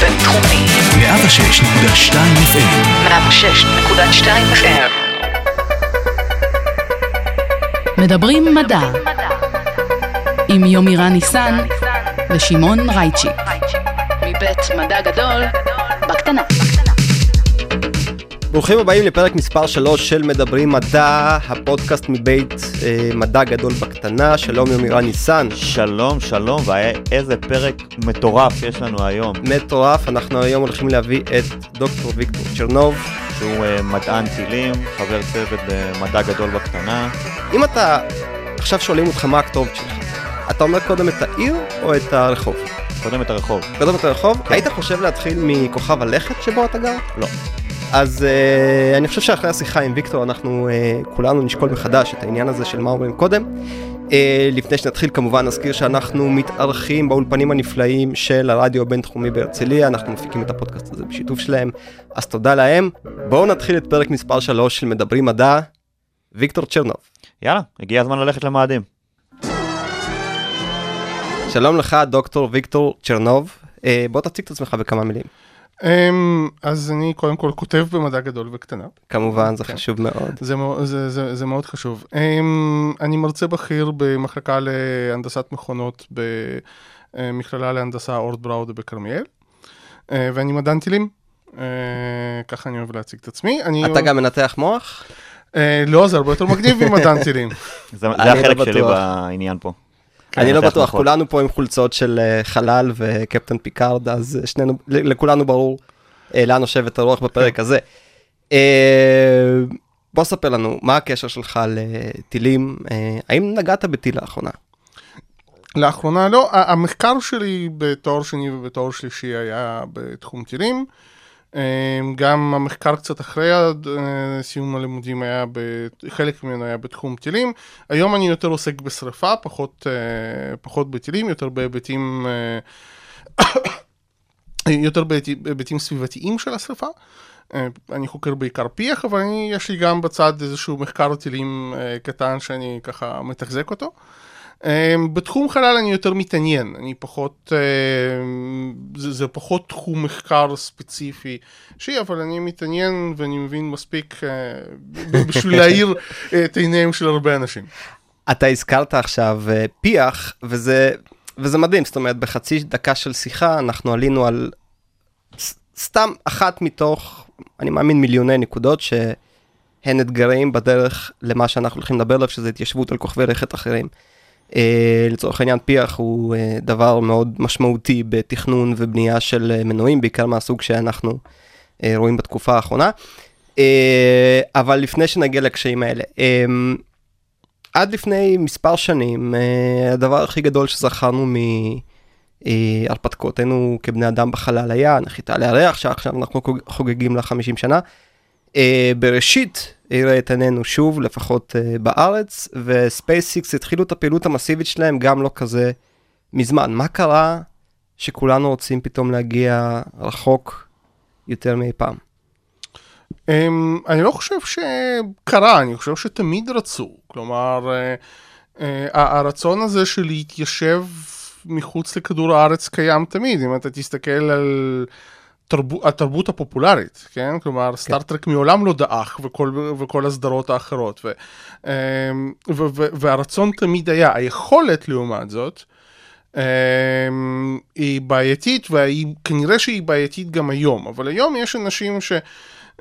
בינתחומי. 106.2 FM 106.2 FM. מדברים מדע עם יומירן ניסן ושמעון רייצ'י מבית מדע גדול בקטנה. ברוכים הבאים לפרק מספר 3 של מדברים מדע, הפודקאסט מבית אה, מדע גדול בקטנה, שלום יומירן ניסן. שלום, שלום, ואיזה פרק מטורף יש לנו היום. מטורף, אנחנו היום הולכים להביא את דוקטור ויקטור צ'רנוב. שהוא uh, מדען טילים, חבר צוות במדע גדול בקטנה. אם אתה, עכשיו שואלים אותך מה הכתובת שלך, אתה אומר קודם את העיר או את הרחוב? קודם את הרחוב. קודם את הרחוב? כן. היית חושב להתחיל מכוכב הלכת שבו אתה גר? לא. אז uh, אני חושב שאחרי השיחה עם ויקטור אנחנו uh, כולנו נשקול מחדש את העניין הזה של מה אומרים קודם. Uh, לפני שנתחיל כמובן נזכיר שאנחנו מתארחים באולפנים הנפלאים של הרדיו הבינתחומי בהרצליה, אנחנו מפיקים את הפודקאסט הזה בשיתוף שלהם, אז תודה להם. בואו נתחיל את פרק מספר 3 של מדברים מדע, ויקטור צ'רנוב. יאללה, הגיע הזמן ללכת למאדים. שלום לך דוקטור ויקטור צ'רנוב, uh, בוא תציג את עצמך בכמה מילים. Um, אז אני קודם כל כותב במדע גדול וקטנה. כמובן זה כן. חשוב מאוד. זה, זה, זה, זה מאוד חשוב. אמ, אני מרצה בכיר במחלקה להנדסת מכונות במכללה להנדסה אורט בראודה בכרמיאל, אה, ואני מדען טילים. אה, ככה אני אוהב להציג את עצמי. אתה גם מנתח מוח? אה, לא, זה הרבה יותר מגניב ממדען טילים. זה, לא החלק שלי. בעניין פה. אני לא בטוח, מוחות. כולנו פה עם חולצות של אה, חלל וקפטן פיקארד, אז אה, שנינו, לכולנו ברור אה, לאן נושבת הרוח בפרק הזה. אה, בוא ספר לנו, מה הקשר שלך לטילים? האם נגעת בטיל לאחרונה? לאחרונה לא, המחקר שלי בתואר שני ובתואר שלישי היה בתחום טילים. אמ, גם המחקר קצת אחרי אה, סיום הלימודים היה, חלק ממנו היה בתחום טילים. היום אני יותר עוסק בשריפה, פחות, אה, פחות בטילים, יותר בהיבטים, אה, יותר בהיבטים- סביבתיים של השריפה. אה, אני חוקר בעיקר פיח, אבל אני, יש לי גם בצד איזשהו מחקר טילים קטן שאני ככה מתחזק אותו. Um, בתחום חלל אני יותר מתעניין, אני פחות, uh, זה, זה פחות תחום מחקר ספציפי שלי, אבל אני מתעניין ואני מבין מספיק ב- בשביל להאיר את עיניהם של הרבה אנשים. אתה הזכרת עכשיו אה, פיח, וזה, וזה מדהים, זאת אומרת, בחצי דקה של שיחה אנחנו עלינו על סתם אחת מתוך, אני מאמין, מיליוני נקודות שהן אתגרים בדרך למה שאנחנו הולכים לדבר עליו, שזה התיישבות על כוכבי לכת אחרים. Uh, לצורך העניין פיח הוא uh, דבר מאוד משמעותי בתכנון ובנייה של uh, מנועים, בעיקר מהסוג שאנחנו רואים בתקופה האחרונה. אבל לפני שנגיע לקשיים האלה, עד לפני מספר שנים, אה, הדבר הכי גדול שזכרנו מהרפתקאותינו כבני אדם בחלל היה נחיתה על הירח, שעכשיו אנחנו חוג- חוגגים לה 50 שנה. אה, בראשית האירה את עינינו שוב, לפחות אה, בארץ, וספייסיקס התחילו את הפעילות המסיבית שלהם גם לא כזה מזמן. מה קרה שכולנו רוצים פתאום להגיע רחוק יותר מאי פעם? Um, אני לא חושב שקרה, אני חושב שתמיד רצו, כלומר, uh, הרצון הזה של להתיישב מחוץ לכדור הארץ קיים תמיד, אם אתה תסתכל על תרב... התרבות הפופולרית, כן? כלומר, סטארט-טרק מעולם לא דעך וכל, וכל הסדרות האחרות, ו, um, ו, ו, והרצון תמיד היה, היכולת לעומת זאת, um, היא בעייתית, וכנראה שהיא בעייתית גם היום, אבל היום יש אנשים ש...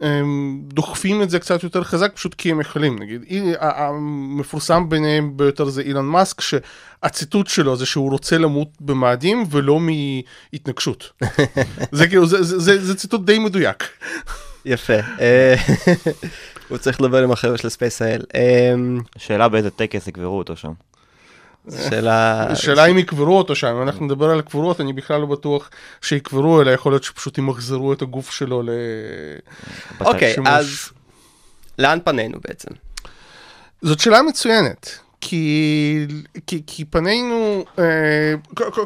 הם דוחפים את זה קצת יותר חזק פשוט כי הם יכולים נגיד המפורסם ביניהם ביותר זה אילון מאסק שהציטוט שלו זה שהוא רוצה למות במאדים ולא מהתנגשות. זה כאילו זה, זה, זה, זה ציטוט די מדויק. יפה. אה, הוא צריך לדבר עם החבר'ה של SpaceIL. שאלה באיזה טקס יקברו אותו שם. שאלה... השאלה אם יקברו אותו שם אם אנחנו נדבר על קבורות אני בכלל לא בטוח שיקברו אלא יכול להיות שפשוט ימחזרו את הגוף שלו ל... אוקיי. אז לאן פנינו בעצם? זאת שאלה מצוינת, כי, כי, כי פנינו, אה,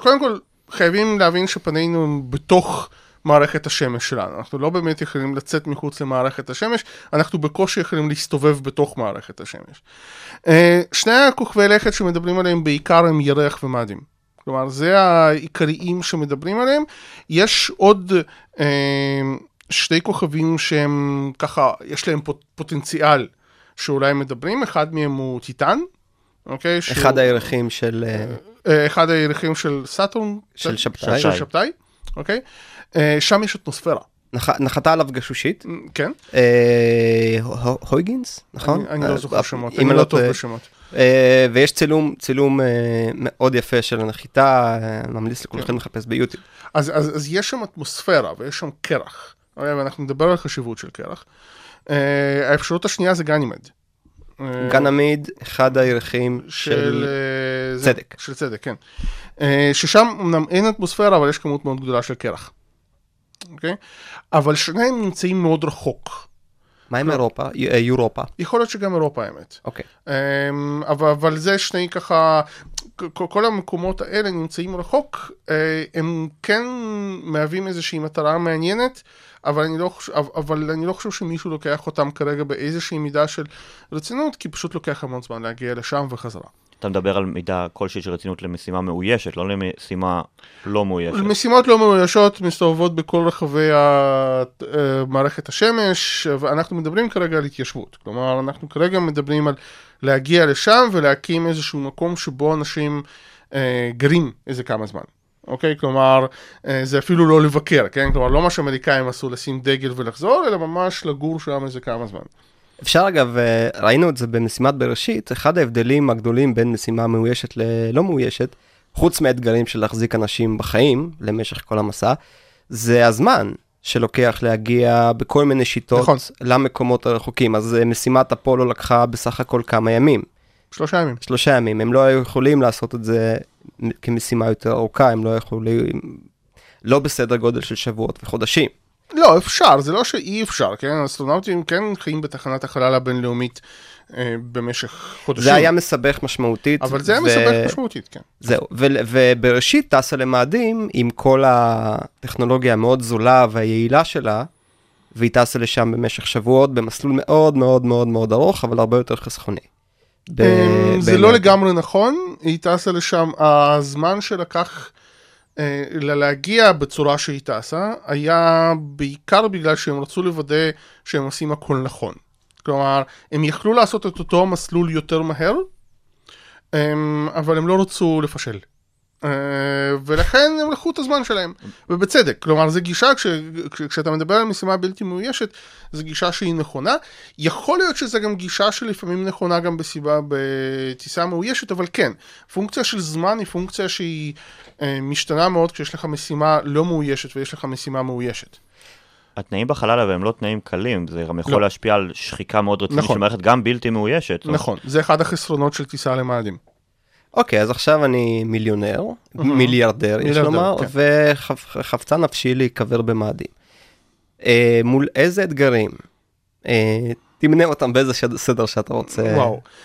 קודם כל חייבים להבין שפנינו בתוך מערכת השמש שלנו, אנחנו לא באמת יכולים לצאת מחוץ למערכת השמש, אנחנו בקושי יכולים להסתובב בתוך מערכת השמש. אה, שני הכוכבי לכת שמדברים עליהם בעיקר הם ירח ומאדים. כלומר, זה העיקריים שמדברים עליהם. יש עוד אה, שתי כוכבים שהם ככה, יש להם פוט, פוטנציאל שאולי מדברים, אחד מהם הוא טיטן, אוקיי? שהוא- אחד הירחים של... אה, אה, אחד הירחים של סאטורן. של שבתאי. של שבתאי, אוקיי? אה, שם יש אטמוספירה, נח- נחתה עליו גשושית, כן? אה, הו- הויגינס, נכון? אני- אה, לא זוכר שמות, אני אני לא טוב טועה. בשמות. אה, ויש צילום, צילום אה, מאוד יפה של הנחיתה, אה, ממליץ כן. לכולכם לחפש ביוטיוב. אז, אז, אז יש שם אטמוספירה ויש שם קרח, אוקיי? ואנחנו נדבר על החשיבות של קרח. אה, האפשרות השנייה זה גנימד. אה, גנמיד, אחד הירחים של של... אה, צדק. של צדק, כן. אה, ששם אמנם אין אטמוספירה, אבל יש כמות מאוד גדולה של קרח. אוקיי? אבל שניהם נמצאים מאוד רחוק. מה עם אירופה? אה, יורופה. יכול להיות שגם אירופה האמת. אוקיי. אמ, אבל, אבל זה שני ככה, כל, כל המקומות האלה נמצאים רחוק, אה, הם כן מהווים איזושהי מטרה מעניינת, אבל אני, לא חושב, אבל אני לא חושב שמישהו לוקח אותם כרגע באיזושהי מידה של רצינות, כי פשוט לוקח המון זמן להגיע לשם וחזרה. אתה מדבר על מידה כלשהי של רצינות למשימה מאוישת, לא למשימה לא מאוישת. משימות לא מאוישות מסתובבות בכל רחבי אה, מערכת השמש, ואנחנו מדברים כרגע על התיישבות. כלומר, אנחנו כרגע מדברים על להגיע לשם ולהקים איזשהו מקום שבו אנשים אה, גרים איזה כמה זמן. אוקיי? כלומר, אה, זה אפילו לא לבקר, כן? כלומר, לא מה שאמריקאים עשו לשים דגל ולחזור, אלא ממש לגור שם איזה כמה זמן. אפשר אגב, אה, ראינו את זה במשימת בראשית, אחד ההבדלים הגדולים בין משימה מאוישת ללא מאוישת, חוץ מהאתגרים של להחזיק אנשים בחיים למשך כל המסע, זה הזמן שלוקח להגיע בכל מיני שיטות נכון. למקומות הרחוקים. אז אה, משימת אפולו לקחה בסך הכל כמה ימים, שלושה ימים. שלושה ימים. הם לא היו יכולים לעשות את זה כמשימה יותר ארוכה, הם לא יכולים, לא בסדר גודל של שבועות וחודשים. לא, אפשר, זה לא שאי אפשר, כן? אסטרונאוטים כן חיים בתחנת החלל הבינלאומית אה, במשך חודשים. זה היה מסבך משמעותית. אבל זה היה ו- מסבך משמעותית, כן. זהו, ו- ובראשית טסה למאדים עם כל הטכנולוגיה המאוד זולה והיעילה שלה, והיא טסה לשם במשך שבועות במסלול מאוד מאוד מאוד מאוד ארוך, אבל הרבה יותר חסכוני. ב- אמ, זה בין- לא לגמרי נכון, היא טסה לשם, הזמן שלקח אה, לה להגיע בצורה שהיא טסה, היה בעיקר בגלל שהם רצו לוודא שהם עושים הכל נכון. כלומר, הם יכלו לעשות את אותו מסלול יותר מהר, אמ, אבל הם לא רצו לפשל. אה, ולכן הם לקחו את הזמן שלהם, ובצדק. כלומר, זו גישה, כש, כש, כשאתה מדבר על משימה בלתי מאוישת, זו גישה שהיא נכונה. יכול להיות שזו גם גישה שלפעמים נכונה גם בסיבה, בטיסה מאוישת, אבל כן, פונקציה של זמן היא פונקציה שהיא אה, משתנה מאוד כשיש לך משימה לא מאוישת ויש לך משימה מאוישת. התנאים בחלל אבל הם לא תנאים קלים, זה גם יכול לא. להשפיע על שחיקה מאוד רצינית נכון. של מערכת גם בלתי מאוישת. נכון, זה אחד החסרונות של טיסה למאדים. אוקיי, אז עכשיו אני מיליונר, מיליארדר, יש לומר, כן. וחפצה נפשי להיקבר במאדים. אה, מול איזה אתגרים? אה, תמנה אותם באיזה סדר שאתה רוצה.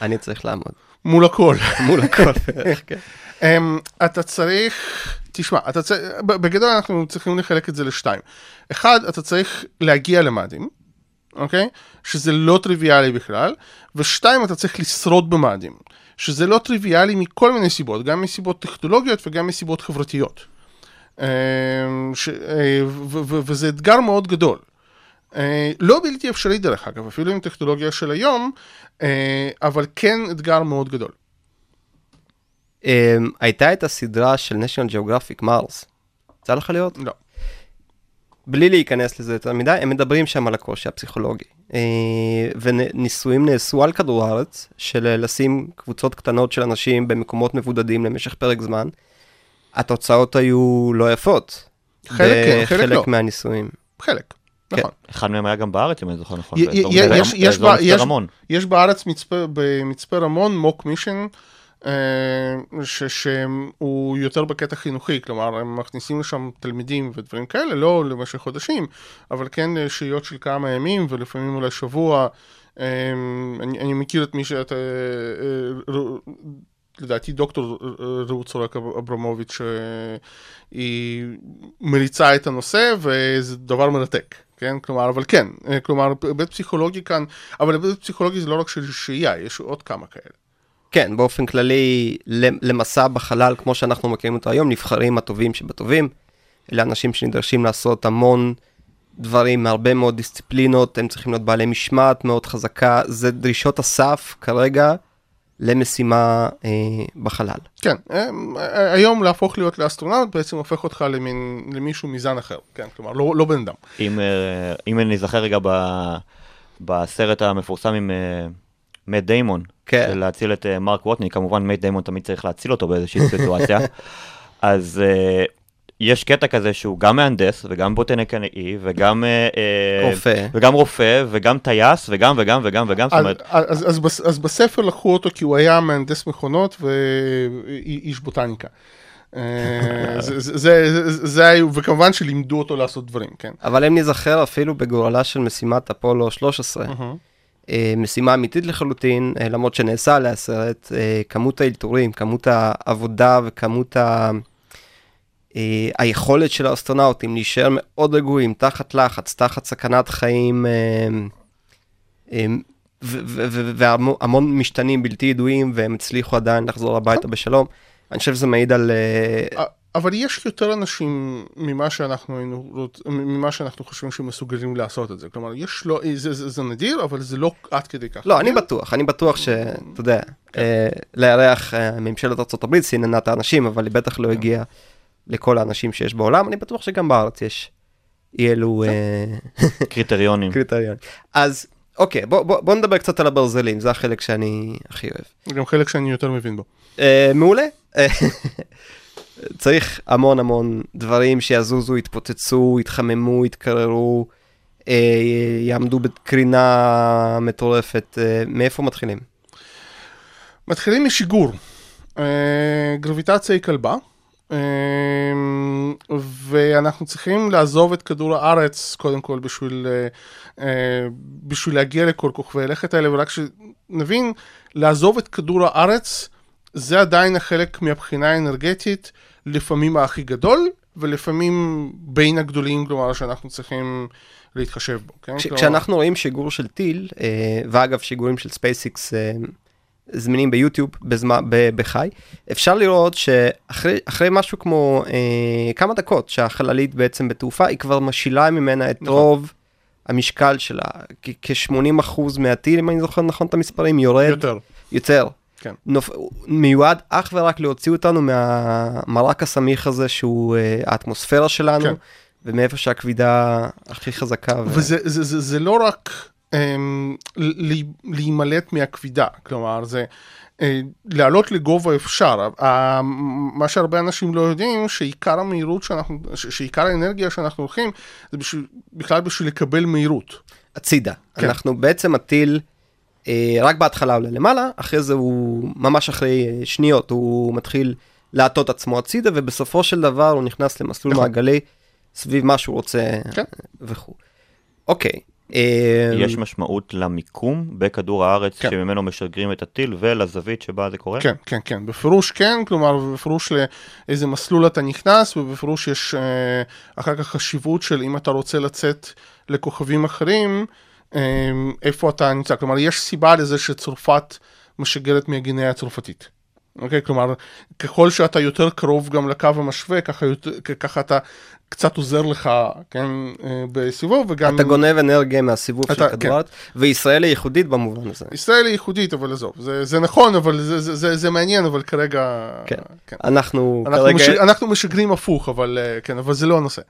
אני צריך לעמוד. מול הכל. מול הכל כן. Um, אתה צריך, תשמע, אתה צריך, בגדול אנחנו צריכים לחלק את זה לשתיים. אחד, אתה צריך להגיע למאדים, אוקיי? שזה לא טריוויאלי בכלל, ושתיים, אתה צריך לשרוד במאדים, שזה לא טריוויאלי מכל מיני סיבות, גם מסיבות טכנולוגיות וגם מסיבות חברתיות. Um, ש, ו- ו- וזה אתגר מאוד גדול. Uh, לא בלתי אפשרי דרך אגב, אפילו עם טכנולוגיה של היום, אבל כן אתגר מאוד גדול. הייתה את הסדרה של national geographic מרס. יצא לך להיות? לא. בלי להיכנס לזה יותר מדי, הם מדברים שם על הקושי הפסיכולוגי. Uh, וניסויים נעשו על כדור הארץ, של אה, לשים קבוצות קטנות של אנשים במקומות מבודדים למשך פרק זמן. התוצאות היו לא יפות. חלק כן, חלק לא. בחלק מהניסויים. חלק, כן. נכון. אחד מהם היה גם בארץ, אם אני זוכר נכון. יש- בארץ מצפה, במצפה רמון מוק מישן, אה, ש- שהוא יותר בקטע חינוכי, כלומר הם מכניסים לשם תלמידים ודברים כאלה, לא למשך חודשים, אבל כן שהיות של כמה ימים ולפעמים אולי שבוע. אה, אני, אני מכיר את מי שאתה, אה, לדעתי דוקטור רעות סורק אברמוביץ', אה, היא מריצה את הנושא וזה דבר מרתק. כן, כלומר, אבל כן, אה, כלומר, היבט פסיכולוגי כאן, אבל היבט פסיכולוגי זה לא רק של שהייה, יש עוד כמה כאלה. כן, באופן כללי, למסע בחלל, כמו שאנחנו מכירים אותו היום, נבחרים הטובים שבטובים. אלה אנשים שנדרשים לעשות המון דברים מהרבה מאוד דיסציפלינות, הם צריכים להיות בעלי משמעת מאוד חזקה, זה דרישות הסף כרגע למשימה אה, בחלל. כן, אה, אה, היום להפוך להיות לאסטרונאוט בעצם הופך אותך למין, למישהו מזן אחר, כן, כלומר לא, לא בן אדם. אם, אה, אם אני זוכר רגע ב, בסרט המפורסם עם מאט דיימון, כן. של להציל את אה, מרק ווטני, כמובן מאט דיימון תמיד צריך להציל אותו באיזושהי סיטואציה, אז... אה, יש קטע כזה שהוא גם מהנדס וגם בוטניקאי וגם אה, אה, רופא. וגם רופא וגם טייס וגם וגם וגם וגם, זאת אז, אומרת, אז, אז, בס- אז בספר לקחו אותו כי הוא היה מהנדס מכונות ואיש בוטניקה. אה, זה, זה, זה, זה, זה וכמובן שלימדו אותו לעשות דברים, כן. אבל אם נזכר אפילו בגורלה של משימת אפולו 13, אה, משימה אמיתית לחלוטין, אה, למרות שנעשה עליה סרט, אה, כמות האלתורים, כמות העבודה וכמות ה... אה, היכולת של האסטרונאוטים להישאר מאוד רגועים, תחת לחץ, תחת סכנת חיים, אה, אה, והמון משתנים בלתי ידועים, והם הצליחו עדיין לחזור הביתה בשלום. אני חושב שזה מעיד על... אה, אבל יש יותר אנשים ממה שאנחנו היינו, רוצ- ממה שאנחנו חושבים שמסוגלים לעשות את זה. כלומר, יש לא, זה, זה, זה נדיר, אבל זה לא עד כדי כך. לא, אני נדיר. בטוח, אני בטוח שאתה יודע, אה, לארח אה, ממשלת ארה"ב סיננה את האנשים, אבל היא בטח לא הגיעה לכל האנשים שיש בעולם, אני בטוח שגם בארץ יש אי אלו אה, קריטריונים. קריטריונים. אז אוקיי, בוא- בוא בוא נדבר קצת על הברזלים, זה החלק שאני הכי אוהב. גם חלק שאני יותר מבין בו. אה, מעולה. צריך המון המון דברים שיזוזו, יתפוצצו, יתחממו, יתקררו, אה, יעמדו בקרינה מטורפת. אה, מאיפה מתחילים? מתחילים משיגור. אה, גרביטציה היא כלבה. אה, ואנחנו צריכים לעזוב את כדור הארץ קודם כל בשביל, אה, אה, בשביל להגיע לכל כוכבי הלכת האלה ורק שנבין, לעזוב את כדור הארץ זה עדיין החלק מהבחינה האנרגטית לפעמים הכי גדול ולפעמים בין הגדולים כלומר שאנחנו צריכים להתחשב בו. כן? כש, כלומר- כשאנחנו רואים שיגור של טיל, אה, ואגב שיגורים של SpaceX זמינים ב YouTube בזמן, ב, בחי, אפשר לראות שאחרי אחרי משהו כמו אה, כמה דקות שהחללית בעצם בתעופה, היא כבר משילה ממנה את נכון. רוב המשקל שלה, כ-80% מהטיל, אם אני זוכר נכון את המספרים, יורד יותר. יותר. כן. נופ... מיועד אך ורק להוציא אותנו מהמרק הסמיך הזה שהוא אה, האטמוספירה שלנו, כן. ומאיפה שהכבידה הכי חזקה. ו... וזה זה, זה, זה לא רק להימלט מהכבידה, כלומר זה אה, לעלות לגובה אפשר, ה- מה שהרבה אנשים לא יודעים שעיקר המהירות שאנחנו, שעיקר האנרגיה שאנחנו הולכים זה בשביל, בכלל בשביל לקבל מהירות. הצידה. כן. אנחנו בעצם הטיל, אה, רק בהתחלה עולה למעלה, אחרי זה הוא, ממש אחרי אה, שניות, הוא מתחיל להטות עצמו הצידה, ובסופו של דבר הוא נכנס למסלול נכון. מעגלי סביב מה שהוא רוצה כן. וכו'. אוקיי. אה, יש משמעות למיקום בכדור הארץ כן. שממנו משגרים את הטיל ולזווית שבה זה קורה? כן, כן, כן, בפירוש כן, כלומר בפירוש לאיזה מסלול אתה נכנס ובפירוש יש אה, אחר כך חשיבות של אם אתה רוצה לצאת לכוכבים אחרים, אה, איפה אתה נמצא, כלומר יש סיבה לזה שצרפת משגרת מהגינאה הצרפתית. אוקיי, כלומר, ככל שאתה יותר קרוב גם לקו המשווה, ככה, יותר, ככה אתה קצת עוזר לך, כן, אה, בסיבוב, וגם... אתה גונב אנרגיה מהסיבוב אתה- של כן. הארץ, וישראל היא ייחודית במובן הזה. ישראל היא ייחודית, אבל עזוב, זה, זה נכון, אבל זה, זה, זה, זה מעניין, אבל כרגע... כן. כן. אנחנו אנחנו, כרגע, מש... אנחנו משגרים הפוך, אבל אה, כן, אבל זה לא הנושא.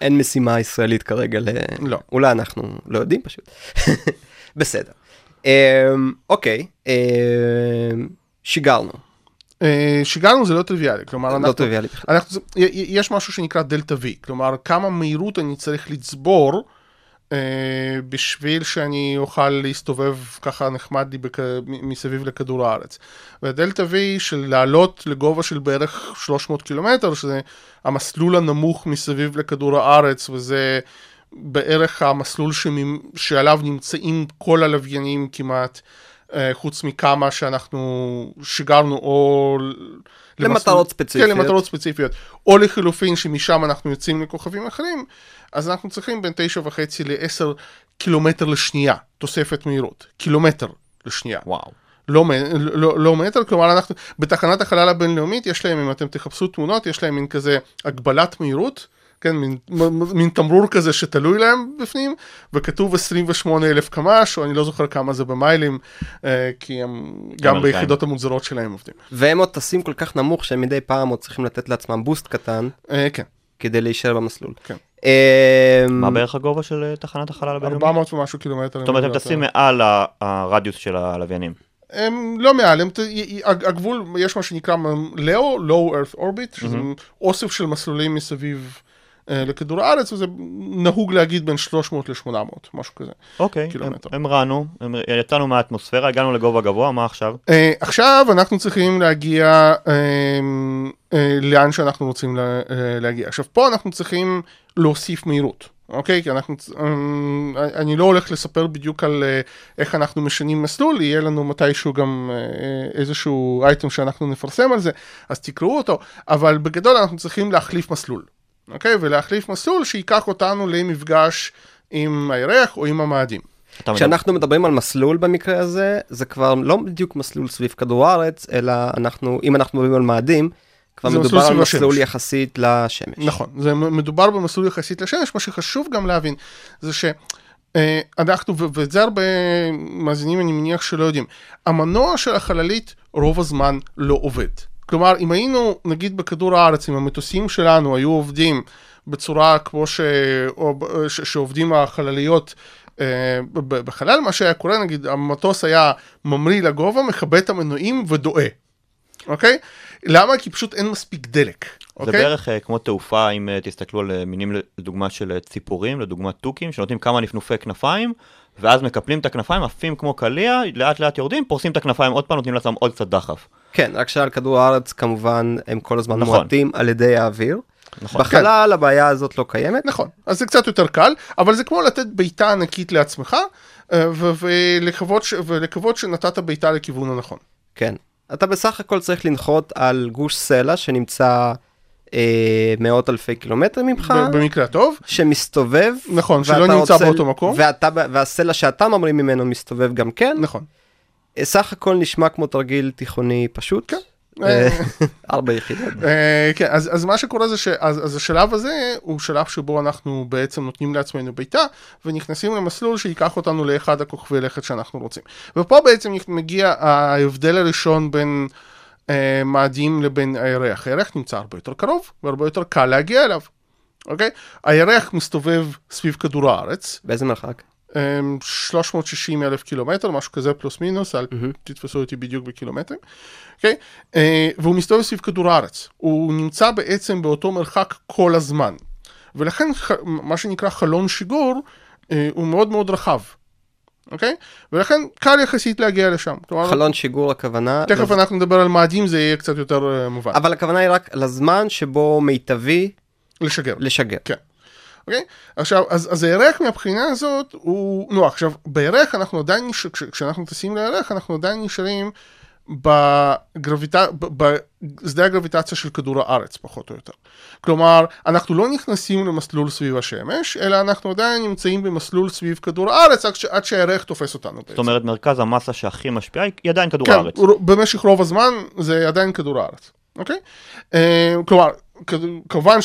אין משימה ישראלית כרגע ל... לא. אולי אנחנו לא יודעים פשוט. בסדר. אמ, אוקיי, אמ, שיגרנו, אה, שיגרנו זה לא טריוויאלי, כלומר, לא אנחנו, טריוויאלי בכלל. אנחנו, יש משהו שנקרא דלתא V, כלומר, כמה מהירות אני צריך לצבור אה, בשביל שאני אוכל להסתובב ככה נחמד לי. מ- מסביב לכדור הארץ. והדלתא V של לעלות לגובה של בערך 300 קילומטר, שזה המסלול הנמוך מסביב לכדור הארץ, וזה בערך המסלול שממ... שעליו נמצאים כל הלוויינים כמעט. אה, חוץ מכמה שאנחנו שיגרנו או למטרות ספציפיות. כן, למטרות ספציפיות. או לחילופין שמשם אנחנו יוצאים לכוכבים אחרים, אז אנחנו צריכים בין תשע וחצי לעשר קילומטר לשנייה, תוספת מהירות. קילומטר לשנייה. וואו. לא, לא, לא מטר, כלומר אנחנו, בתחנת החלל הבינלאומית יש להם, אם אתם תחפשו תמונות, יש להם מין כזה הגבלת מהירות, כן, מין, מ- מין תמרור כזה שתלוי להם בפנים, וכתוב 28 אלף קמ"ש, או אני לא זוכר כמה זה במיילים, אה, כי הם גם אמריקאים. ביחידות המוצרות שלהם עובדים. והם עוד טסים כל כך נמוך שהם מדי פעם עוד צריכים לתת לעצמם בוסט קטן אה, כן, כדי להישאר במסלול. כן. אה, מה בערך הגובה של אה, תחנת החלל הבינלאומית? 400 ומשהו קילומטר. זאת אומרת, הם לא טסים. מעל הרדיוס של הלוויינים. הם לא מעל, הם, הגבול, יש מה שנקרא לאו, Low Earth Orbit, שזה אוסף של מסלולים מסביב לכדור הארץ, וזה נהוג להגיד בין 300 ל-800, משהו כזה. אוקיי, הם- קילומטר. המרנו, הם- יצאנו מהאטמוספירה, הגענו לגובה גבוה, מה עכשיו? אה, עכשיו אנחנו צריכים להגיע אה, אה, לאן שאנחנו רוצים לה, אה, להגיע. עכשיו פה אנחנו צריכים להוסיף מהירות. אוקיי? כי אנחנו, אמ, אני לא הולך לספר בדיוק על אה, איך אנחנו משנים מסלול, יהיה לנו מתישהו גם אה, איזשהו אייטם שאנחנו נפרסם על זה, אז תקראו אותו, אבל בגדול אנחנו צריכים להחליף מסלול, אוקיי? ולהחליף מסלול שייקח אותנו למפגש עם הירח או עם המאדים. כשאנחנו מדברים על מסלול במקרה הזה, זה כבר לא בדיוק מסלול סביב כדור הארץ, אלא אנחנו, אם אנחנו מדברים על מאדים, כבר מדובר מסלול על מסלול השמש. יחסית לשמש. נכון, זה מדובר במסלול יחסית לשמש, מה שחשוב גם להבין זה שאנחנו, ואת זה הרבה מאזינים אני מניח שלא יודעים, המנוע של החללית רוב הזמן לא עובד. כלומר, אם היינו, נגיד בכדור הארץ, אם המטוסים שלנו היו עובדים בצורה כמו ש... או... ש... שעובדים החלליות אה, בחלל, מה שהיה קורה, נגיד, המטוס היה ממריא לגובה, מכבה את המנועים ודואה, אוקיי? למה? כי פשוט אין מספיק דלק. זה אוקיי? בערך אה, כמו תעופה, אם אה, תסתכלו על אה, מינים לדוגמה של אה, ציפורים, לדוגמה תוכים, שנותנים כמה נפנופי כנפיים, ואז מקפלים את הכנפיים, עפים כמו קליע, לאט לאט יורדים, פורסים את הכנפיים עוד פעם, נותנים לעצמם עוד קצת דחף. כן, רק שעל כדור הארץ כמובן הם כל הזמן נכון. מועטים על ידי האוויר. נכון. בחלל הבעיה הזאת לא קיימת. נכון, אז זה קצת יותר קל, אבל זה כמו לתת בעיטה ענקית לעצמך, אה, ו- ולקוות, ש- ולקוות שנתת בעיטה לכיוון הנכון. כן. אתה בסך הכל צריך לנחות על גוש סלע שנמצא אה, מאות אלפי קילומטרים ממך, במקרה הטוב, שמסתובב. נכון, שלא נמצא רוצה- באותו מקום. ואתה, והסלע שאתה ממריא ממנו מסתובב גם כן. נכון. אה, סך הכל נשמע כמו תרגיל תיכוני פשוט. כן. אה, ארבע יחידות. אה, כן, אז, אז מה שקורה זה שאז אז השלב הזה הוא שלב שבו אנחנו בעצם נותנים לעצמנו בעיטה ונכנסים למסלול שייקח אותנו לאחד הכוכבי לכת שאנחנו רוצים. ופה בעצם מגיע ההבדל הראשון בין אה, מאדים לבין הירח. הירח נמצא הרבה יותר קרוב והרבה יותר קל להגיע אליו. אוקיי? הירח מסתובב סביב כדור הארץ, באיזה מרחק? אמ, 360 אלף קילומטר, משהו כזה פלוס מינוס, אל תתפסו אותי בדיוק בקילומטרים, אוקיי? אה, והוא מסתובב סביב כדור הארץ. הוא נמצא בעצם באותו מרחק כל הזמן. ולכן מה שנקרא חלון שיגור אה, הוא מאוד מאוד רחב, אוקיי? ולכן קל יחסית להגיע לשם. כלומר, חלון שיגור הכוונה. תכף לז- אנחנו נדבר על מאדים, זה יהיה קצת יותר אה, מובן. אבל הכוונה היא רק לזמן שבו מיטבי לשגר. לשגר. כן. אוקיי? עכשיו, אז, אז הירח מהבחינה הזאת הוא, נו, עכשיו, בירח אנחנו עדיין, נש... כש, כשאנחנו טסים לירח, אנחנו עדיין נשארים בגרביטה, ב- בשדה הגרביטציה של כדור הארץ, פחות או יותר. כלומר, אנחנו לא נכנסים למסלול סביב השמש, אלא אנחנו עדיין נמצאים במסלול סביב כדור הארץ עד, ש... עד שהירח תופס אותנו בעצם. זאת אומרת, מרכז המסה שהכי משפיעה היא עדיין כדור כן, הארץ. ר- במשך רוב הזמן זה עדיין כדור הארץ, אוקיי? אה, כלומר, כמובן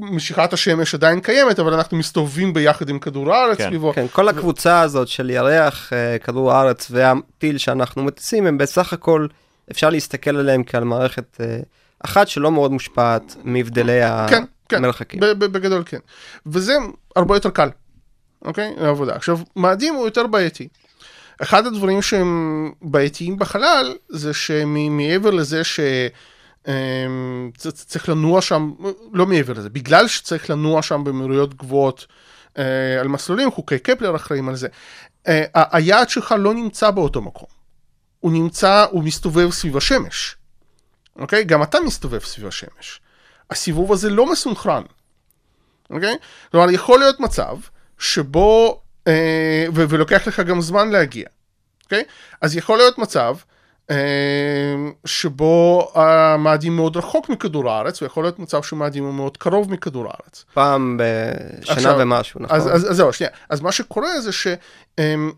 שמשיכת השמש עדיין קיימת, אבל אנחנו מסתובבים ביחד עם כדור הארץ כן, סביבו. כן, כל הקבוצה הזאת של ירח, אה, כדור הארץ והטיל שאנחנו מטיסים, הם בסך הכל, אפשר להסתכל עליהם כעל מערכת אה, אחת שלא מאוד מושפעת מהבדלי כן, כן, המרחקים. ב- ב- בגדול כן. וזה הרבה יותר קל, אוקיי? לעבודה. עכשיו, מאדים הוא יותר בעייתי. אחד הדברים שהם בעייתיים בחלל, זה שמעבר לזה ש... אמ, צריך לנוע שם, לא מעבר לזה, בגלל שצריך לנוע שם במהירויות גבוהות אה, על מסלולים, חוקי קפלר אחראים על זה, אה, היעד שלך לא נמצא באותו מקום. הוא נמצא, הוא מסתובב סביב השמש. אוקיי? גם אתה מסתובב סביב השמש. הסיבוב הזה לא מסונכרן. אוקיי? כלומר, יכול להיות מצב שבו, אה, ולוקח לך גם זמן להגיע. אוקיי? אז יכול להיות מצב שבו המאדים מאוד רחוק מכדור הארץ, ויכול להיות מצב שמאדים הוא מאוד קרוב מכדור הארץ. פעם בשנה עכשיו, ומשהו, נכון? אז, אז, אז זהו, שנייה. אז מה שקורה זה ש... אמ,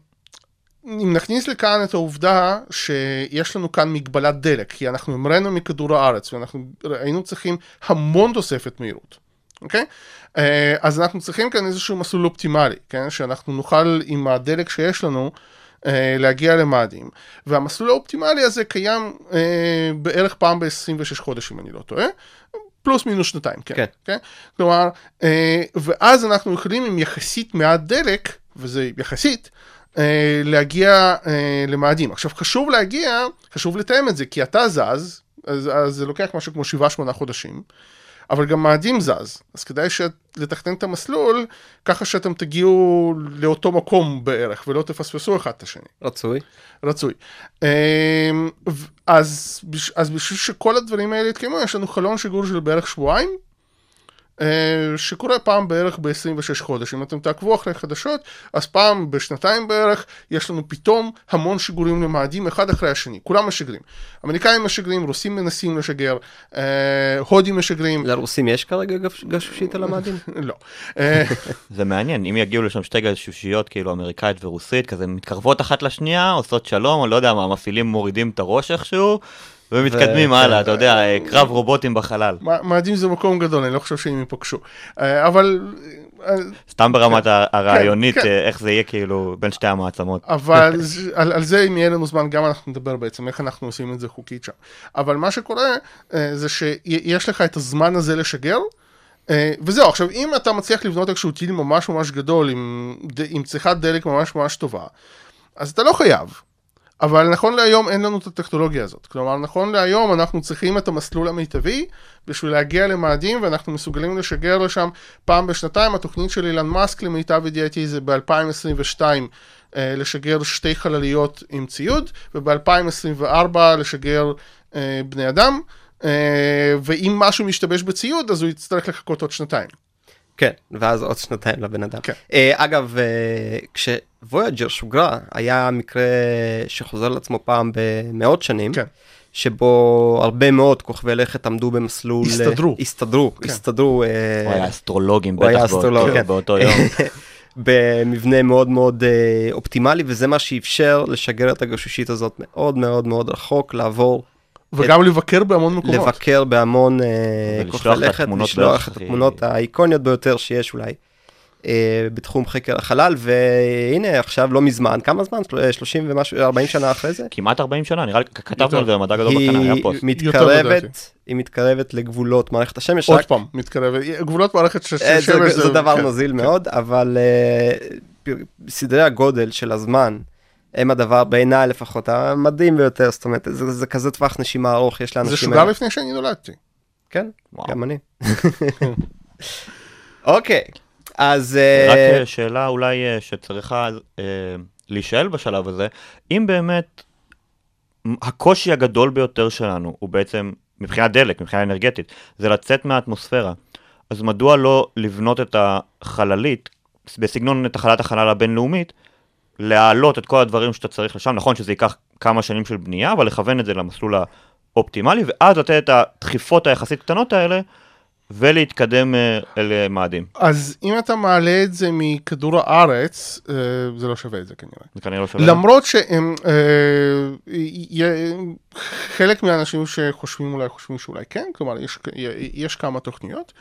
אם נכניס לכאן את העובדה שיש לנו כאן מגבלת דלק, כי אנחנו המראנו מכדור הארץ ואנחנו היינו צריכים המון תוספת מהירות, אוקיי? אה, אז אנחנו צריכים כאן איזשהו מסלול אופטימלי, כן? שאנחנו נוכל עם הדלק שיש לנו להגיע למאדים. והמסלול האופטימלי הזה קיים אה, בערך פעם ב-26 חודש, אם אני לא טועה. פלוס מינוס שנתיים, כן. כן. כן? כלומר, אה, ואז אנחנו יכולים עם יחסית מעט דלק, וזה יחסית, אה, להגיע אה, למאדים. עכשיו חשוב להגיע, חשוב לתאם את זה, כי אתה זז, אז, אז זה לוקח משהו כמו 7-8 חודשים, אבל גם מאדים זז, אז כדאי לתכנן את המסלול ככה שאתם תגיעו לאותו מקום בערך, ולא תפספסו אחד את השני. רצוי. רצוי. אמ, אז, אז בשביל שכל הדברים האלה יתקיימו, יש לנו חלון שיגור של בערך שבועיים, שקורה פעם בערך ב-26 חודש. אם אתם תעקבו אחרי חדשות, אז פעם בשנתיים בערך יש לנו פתאום המון שיגורים למאדים אחד אחרי השני. כולם משגרים. אמריקאים משגרים, רוסים מנסים לשגר, אה, הודים משגרים. לרוסים יש כרגע גש- גשושית על המאדים? לא. אה, זה מעניין, אם יגיעו לשם שתי גשושיות כאילו אמריקאית ורוסית, כזה מתקרבות אחת לשנייה, עושות שלום, או לא יודע מה, המפעילים מורידים את הראש איכשהו, ומתקדמים ו- הלאה, אתה יודע, קרב רובוטים בחלל. מא- מאדים זה מקום גדול, אני לא חושב שהם ייפגשו. אה, אבל... אה, סתם ברמת ה- הרעיונית, כן. אה, איך זה יהיה כאילו בין שתי המעצמות. אבל על, על זה אם יהיה לנו זמן גם אנחנו נדבר בעצם איך אנחנו עושים את זה חוקית שם. אבל מה שקורה זה שיש לך את הזמן הזה לשגר. אה, וזהו, עכשיו אם אתה מצליח לבנות איזשהו טיל ממש ממש גדול עם, עם צריכת דלק ממש ממש טובה, אז אתה לא חייב. אבל נכון להיום אין לנו את הטכנולוגיה הזאת. כלומר, נכון להיום אנחנו צריכים את המסלול המיטבי בשביל להגיע למאדים, ואנחנו מסוגלים לשגר לשם פעם בשנתיים. התוכנית של אילן מאסק, למיטב ידיעתי, זה ב-2022 אה, לשגר שתי חלליות עם ציוד, וב-2024 לשגר אה, בני אדם. אה, ואם משהו משתבש בציוד, אז הוא יצטרך לחכות עוד שנתיים. כן, ואז עוד שנתיים לבן אדם. כן. אה, אגב, אה, כשוויאג'ר שוגרה, היה מקרה שחוזר לעצמו פעם במאות שנים. כן. שבו הרבה מאוד כוכבי לכת עמדו במסלול... הסתדרו. הסתדרו, כן. הסתדרו. אה, הוא היה אסטרולוגים הוא היה בטח אסטרולוג, באותו- כן. באותו יום. במבנה מאוד מאוד אה, אופטימלי, וזה מה שאפשר לשגר את הגשושית הזאת מאוד מאוד מאוד רחוק, לעבור, וגם לבקר בהמון מקומות. לבקר בהמון אה, ולשלוח כוכבי את לכת, התמונות לשלוח את התמונות האיקוניות ביותר שיש אולי. אה, בתחום חקר החלל והנה עכשיו לא מזמן כמה זמן 30 ומשהו 40 שנה אחרי זה כמעט 40 שנה, נראה לי, כתבנו. על זה במדע גדול בקטנה, היה היא פוסט. לדעתי. מתקרבת היא מתקרבת לגבולות מערכת השמש עוד רק פעם, מתקרב. גבולות מערכת ש- אה, של שמש זה, זה דבר כן, נוזיל כן. מאוד, אבל אה, סדרי הגודל של הזמן הם הדבר בעיניי לפחות המדהים ביותר, זאת אומרת זה, זה כזה טווח נשימה ארוך יש לאנשים זה שוגר האלה. לפני שאני נולדתי. כן, וואו. גם אני. אוקיי, אז אה, רק אה, שאלה אולי אה, שצריכה אה, להישאל בשלב הזה, אם באמת הקושי הגדול ביותר שלנו הוא בעצם, מבחינת דלק, מבחינה אנרגטית, זה לצאת מהאטמוספירה, אז מדוע לא לבנות את החללית בסגנון תחנת החלל הבינלאומית, להעלות את כל הדברים שאתה צריך לשם, נכון שזה ייקח כמה שנים של בנייה, אבל לכוון את זה למסלול האופטימלי, ואז לתת את הדחיפות היחסית קטנות האלה, ולהתקדם אה, אל אה, מאדים. אז אם אתה מעלה את זה מכדור הארץ, אה, זה לא שווה את זה כנראה. זה כנראה לא שווה. למרות שהם, חלק מהאנשים שחושבים אולי חושבים שאולי כן, כלומר יש, יש כמה תוכניות.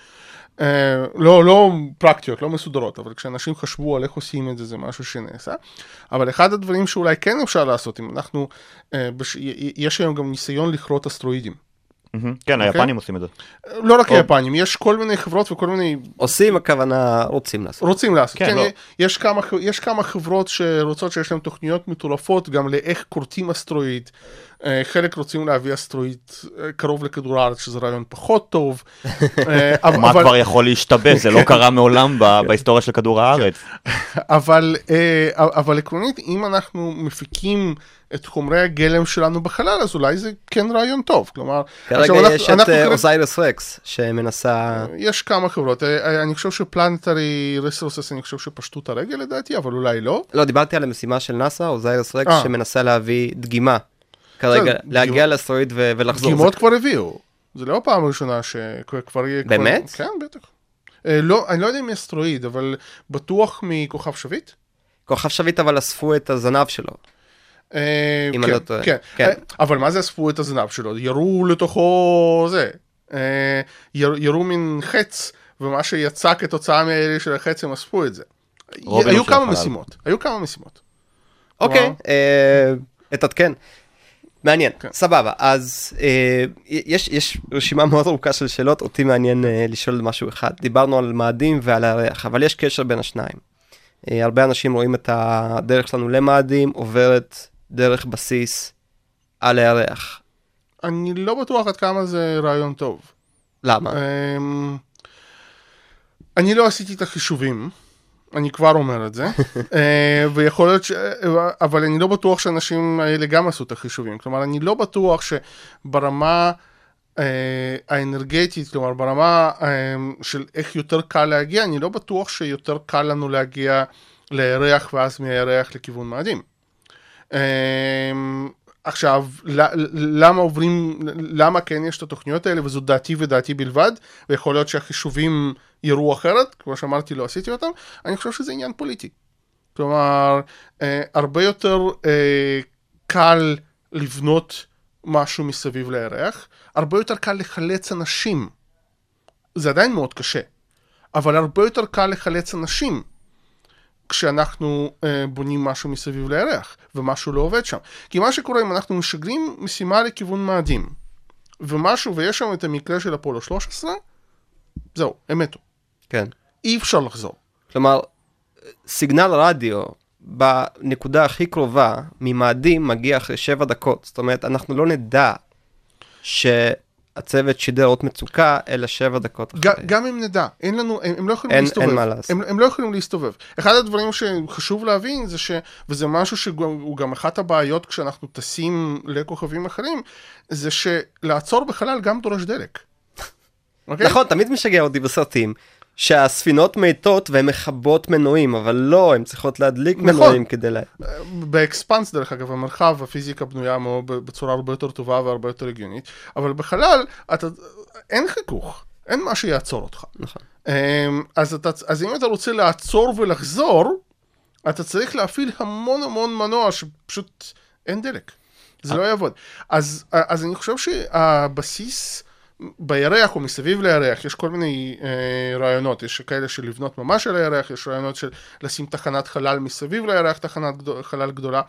אה, לא, לא פרקטיות, לא מסודרות, אבל כשאנשים חשבו על איך עושים את זה, זה משהו שנעשה. אבל אחד הדברים שאולי כן אפשר לעשות, אם אנחנו, אה, יש היום גם ניסיון לכרות אסטרואידים. כן, אוקיי. היפנים עושים את זה. לא רק היפנים, יש כל מיני חברות וכל מיני עושים הכוונה רוצים לעשות. רוצים לעשות, כן, כן, לא. יש, כמה, יש כמה חברות שרוצות שיש להן תוכניות מטורפות גם לאיך כורתים אסטרואיד, אה, חלק רוצים להביא אסטרואיד אה, קרוב לכדור הארץ שזה רעיון פחות טוב, אה, מה כבר יכול להשתבש? זה לא קרה מעולם ב- בהיסטוריה של כדור הארץ. אבל, אבל עקרונית אם אנחנו מפיקים את חומרי הגלם שלנו בחלל אז אולי זה כן רעיון טוב, כלומר, כרגע עכשיו, אנחנו- יש את אנחנו אה, כרגע- אוזיירס רקס שמנסה, יש כמה חברות, אה, אני חושב שפלנטרי ריסורסס אני חושב שפשטו את הרגל לדעתי, אבל אולי לא. לא דיברתי על המשימה של נאסא, אוזיירס רקס אה. שמנסה להביא דגימה. כרגע בסדר, להגיע דגימה- לאסטרואיד ו- ולחזור. דגימות כבר הביאו, זה לא הפעם הראשונה שכבר יהיה... כבר- באמת? כן, בטח. אה, לא, אני לא יודע אם אסטרואיד, אבל בטוח מכוכב שביט. כוכב שביט אבל אספו את הזנב שלו. אה, אם כן, אני לא טועה. כן. כן. אה, אבל מה זה אספו את הזנב שלו? ירו לתוכו זה. אה, יר- ירו מין חץ, ומה שיצא כתוצאה מהירי של החץ הם אספו את זה. היו כמה. משימות, היו כמה משימות. אוקיי, אתעדכן. מעניין, כן. סבבה, אז אה, יש, יש רשימה מאוד ארוכה של שאלות, אותי מעניין אה, לשאול משהו אחד. דיברנו על מאדים ועל הירח, אבל יש קשר בין השניים. אה, הרבה אנשים רואים את הדרך שלנו למאדים עוברת דרך בסיס על הירח. אני לא בטוח עד כמה זה רעיון טוב. למה? אמ, אני לא עשיתי את החישובים, אני כבר אומר את זה, אה, ויכול להיות ש... אבל אני לא בטוח שהאנשים האלה גם עשו את החישובים. כלומר, אני לא בטוח שברמה אה, האנרגטית, כלומר, ברמה אה, של איך יותר קל להגיע, אני לא בטוח שיותר קל לנו להגיע לירח ואז מהירח לכיוון מאדים. אמ, עכשיו, למה עוברים, למה כן יש את התוכניות האלה, וזו דעתי ודעתי בלבד, ויכול להיות שהחישובים יראו אחרת, כמו שאמרתי, לא עשיתי אותם, אני חושב שזה עניין פוליטי. כלומר, אה, הרבה יותר אה, קל לבנות משהו מסביב לירח, הרבה יותר קל לחלץ אנשים. זה עדיין מאוד קשה, אבל הרבה יותר קל לחלץ אנשים כשאנחנו אה, בונים משהו מסביב לירח, ומשהו לא עובד שם. כי מה שקורה אם אנחנו משגרים משימה לכיוון מאדים, ומשהו, ויש שם את המקרה של אפולו 13, זהו, הם מתו. כן. אי אפשר לחזור. כלומר, סיגנל רדיו בנקודה הכי קרובה ממאדים מגיע אחרי שבע דקות. זאת אומרת, אנחנו לא נדע שהצוות שידר אות מצוקה, אלא שבע דקות אחרי. גם אם נדע, אין לנו, הם, הם לא יכולים אין- להסתובב. אין מה לעשות. הם, הם לא יכולים להסתובב. אחד הדברים שחשוב להבין זה ש... וזה משהו שהוא גם אחת הבעיות כשאנחנו טסים לכוכבים אחרים, זה שלעצור בחלל גם דורש דלק. אוקיי? נכון, תמיד משגע אותי בסרטים. שהספינות מתות והן מכבות מנועים, אבל לא, הן צריכות להדליק נכון. מנועים כדי לה... באקספנס דרך אגב המרחב הפיזיקה בנויה מאוד בצורה הרבה יותר טובה והרבה יותר הגיונית אבל בחלל אתה אין חיכוך אין מה שיעצור אותך נכון. אמ, אז, אתה, אז אם אתה רוצה לעצור ולחזור אתה צריך להפעיל המון המון מנוע שפשוט אין דלק זה לא יעבוד אז, אז אני חושב שהבסיס בירח או מסביב לירח יש כל מיני אה, רעיונות, יש כאלה של לבנות ממש על הירח, יש רעיונות של לשים תחנת חלל מסביב לירח, תחנת גדול, חלל גדולה.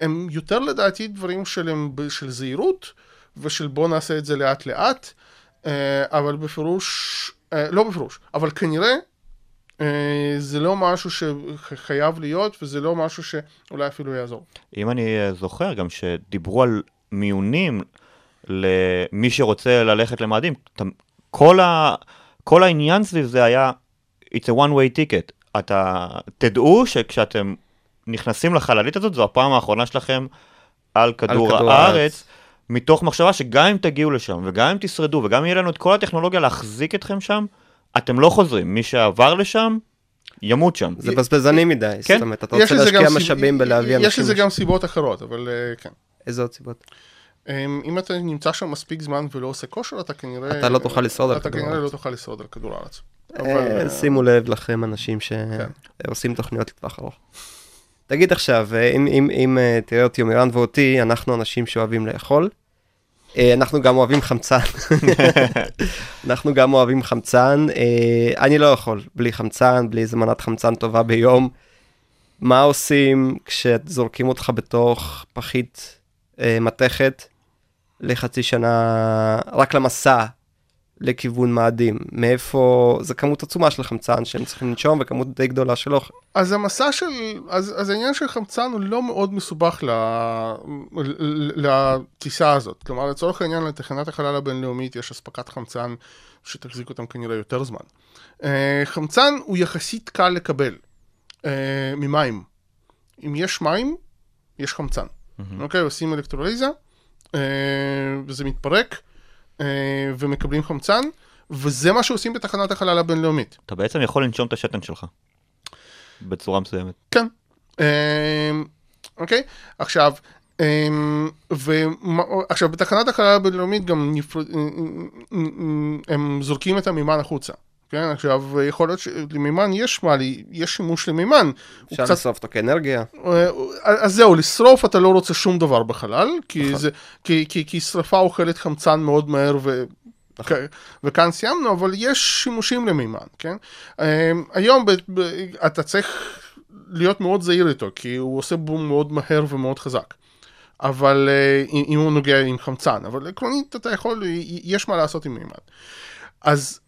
הם יותר לדעתי דברים של, של זהירות ושל בוא נעשה את זה לאט לאט, אה, אבל בפירוש, אה, לא בפירוש, אבל כנראה אה, זה לא משהו שחייב להיות וזה לא משהו שאולי אפילו יעזור. אם אני אה, זוכר גם שדיברו על מיונים למי שרוצה ללכת למאדים, כל, ה, כל העניין סביב זה היה it's a one way ticket. אתה תדעו שכשאתם נכנסים לחללית הזאת, זו הפעם האחרונה שלכם על כדור, כדור הארץ. הארץ. מתוך מחשבה שגם אם תגיעו לשם, וגם אם תשרדו, וגם אם יהיה לנו את כל הטכנולוגיה להחזיק אתכם שם, אתם לא חוזרים. מי שעבר לשם, ימות שם. זה בזבזני מדי, כן. זאת אומרת, אתה יש רוצה להשקיע משאבים בלהביא אנשים. יש לזה. גם סיבות אחרות, אבל אה, כן. איזה עוד סיבות? אמ, אם אתה נמצא שם מספיק זמן ולא עושה כושר, אתה כנראה... אתה לא תוכל לשרוד על אתה כדור כנראה הארץ. לא תוכל לשרוד על כדור הארץ. אבל, אה, אה, שימו לב לכם אנשים שעושים תוכניות לטווח ארוך. תגיד עכשיו, אה, אם- אם אם, אה, תראה אותי יומירן ואותי, אנחנו אנשים שאוהבים לאכול. אנחנו גם אוהבים חמצן. אנחנו גם אוהבים חמצן. אני לא יכול בלי חמצן, בלי איזה מנת חמצן טובה ביום. מה עושים כשזורקים אותך בתוך פחית מתכת לחצי שנה, רק למסע לכיוון מאדים? מאיפה, זה כמות עצומה של חמצן שהם צריכים לנשום וכמות די גדולה של אוכל. אז המסע של... אז, אז העניין של חמצן הוא לא מאוד מסובך ל, ל, לטיסה הזאת. כלומר, לצורך העניין, לתחנת החלל הבינלאומית יש אספקת חמצן שתחזיק אותם כנראה יותר זמן. אה, חמצן הוא יחסית קל לקבל אה, ממים. אם יש מים, יש חמצן. אוקיי, עושים אלקטרוליזה, וזה מתפרק, אה, ומקבלים חמצן, וזה מה שעושים בתחנת החלל הבינלאומית. אתה בעצם יכול לנשום את השתן שלך. בצורה מסוימת. כן. אמ, אוקיי? עכשיו, אמ, ומה- עכשיו בתחנת החלל הבינלאומית גם נפר... הם זורקים את המימן החוצה. כן, עכשיו, יכול להיות שלמימן יש מה, לי- יש שימוש למימן. אפשר קצת לשרוף אותו כאנרגיה. אה, אז זהו, לשרוף אתה לא רוצה שום דבר בחלל, כי, נכון. זה, כי, כי, כי שרפה אוכלת חמצן מאוד מהר ו... נכון. וכאן סיימנו, אבל יש שימושים למימן, כן? אה, היום ב, ב, אתה צריך להיות מאוד זהיר איתו, כי הוא עושה בום מאוד מהר ומאוד חזק. אבל אה, אם הוא נוגע עם חמצן, אבל עקרונית אתה יכול, יש מה לעשות עם מימן. אז,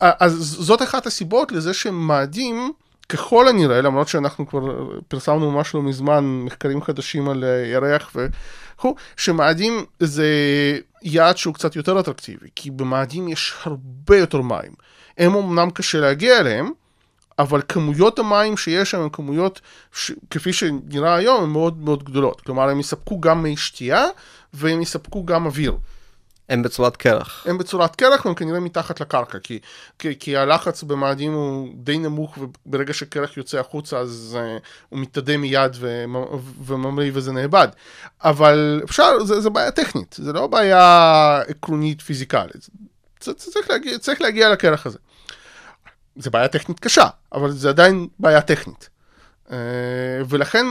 אז זאת אחת הסיבות לזה שמאדים, ככל הנראה, למרות שאנחנו כבר פרסמנו ממש לא מזמן מחקרים חדשים על ירח וכו', שמאדים זה יעד שהוא קצת יותר אטרקטיבי, כי במאדים יש הרבה יותר מים. הם אמנם קשה להגיע אליהם, אבל כמויות המים שיש שם הן כמויות, ש... כפי שנראה היום, הן מאוד מאוד גדולות. כלומר, הם יספקו גם מי שתייה, והם יספקו גם אוויר. הם בצורת קרח. הם בצורת קרח והם כנראה מתחת לקרקע, כי, כי, כי הלחץ במאדים הוא די נמוך, וברגע שקרח יוצא החוצה אז uh, הוא מתאדה מיד ומ- וממריא וזה נאבד. אבל אפשר, זה, זה בעיה טכנית, זה לא בעיה עקרונית פיזיקלית. זה, זה צריך, להגיע, צריך להגיע לקרח הזה. זה בעיה טכנית קשה, אבל זה עדיין בעיה טכנית. Uh, ולכן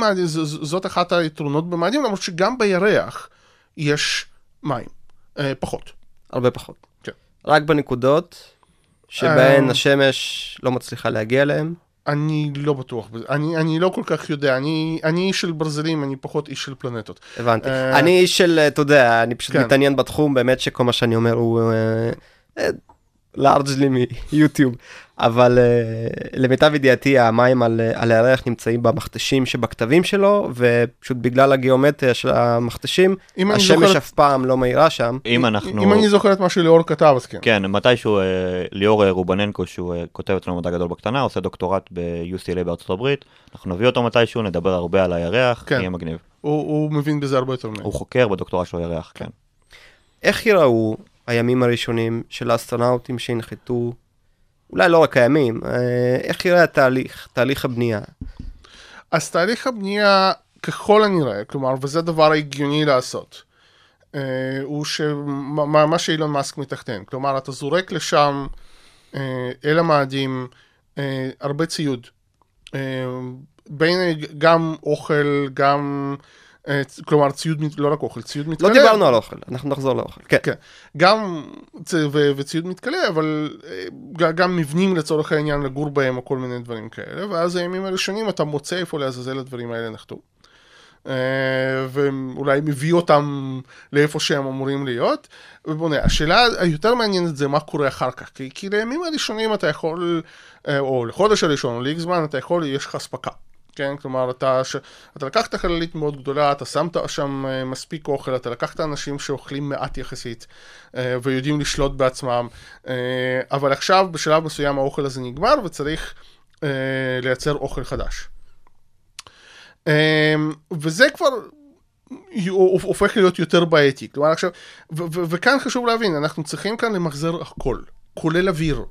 זאת אחת היתרונות במאדים, למרות שגם בירח יש מים, פחות. הרבה פחות. כן. רק בנקודות שבהן אה. השמש לא מצליחה להגיע אליהם. אני לא בטוח אני, אני לא כל כך יודע, אני, אני איש של ברזלים, אני פחות איש של פלנטות. הבנתי. אה, אני איש של, אתה יודע, אני פשוט כן. מתעניין בתחום, באמת שכל מה שאני אומר הוא לארג'לי מיוטיוב. אבל אה, למיטב ידיעתי המים על, על הירח נמצאים במכתשים שבכתבים שלו, ופשוט בגלל הגיאומטריה של המכתשים, אם אני השמש זוכר- אף פעם לא מאירה שם. אם אנחנו... אם אני זוכר את מה שליאור כתב, אז כן. כן, מתישהו אה, ליאור אה, רובננקו, שהוא אה, כותב אצלנו מדע גדול בקטנה, עושה דוקטורט ב-UCLA בארצות הברית, אנחנו נביא אותו מתישהו, נדבר הרבה על הירח, כן. יהיה מגניב. הוא, הוא מבין בזה הרבה יותר ממני. הוא חוקר בדוקטורט של הירח, כן. איך ייראו הימים הראשונים של האסטרונאוטים שהנחתו, אולי לא רק הימים, אה, איך ייראה התהליך, תהליך הבנייה? אז תהליך הבנייה, ככל הנראה, כלומר, וזה הדבר ההגיוני לעשות, אה, הוא שמה מה שאילון מאסק מתכנן. כלומר, אתה זורק לשם, אה, אל המאדים, הרבה ציוד. בין גם אוכל, גם... אה, כלומר, ציוד, לא רק אוכל, ציוד מתקלח. לא דיברנו על אוכל, אנחנו נחזור לאוכל. כן. כן, גם. ו... וציוד מתכלה, אבל אה, גם מבנים לצורך העניין לגור בהם או כל מיני דברים כאלה, ואז הימים הראשונים אתה מוצא איפה לעזאזל הדברים האלה נחתו. אה, ואולי מביא אותם לאיפה שהם אמורים להיות, ובונה. השאלה היותר מעניינת זה מה קורה אחר כך, כי, כי לימים הראשונים אתה יכול, או לחודש הראשון או ל-X זמן, אתה יכול, יש לך אספקה. כן, כלומר, אתה, ש... אתה לקחת חללית מאוד גדולה, אתה שמת שם אה, מספיק אוכל, אתה לקחת אנשים שאוכלים מעט יחסית אה, ויודעים לשלוט בעצמם, אה, אבל עכשיו בשלב מסוים האוכל הזה נגמר וצריך לייצר אוכל חדש. וזה כבר הופך להיות יותר בעייתי. כלומר עכשיו, וכאן חשוב להבין, אנחנו צריכים כאן למחזר הכל, כולל אוויר.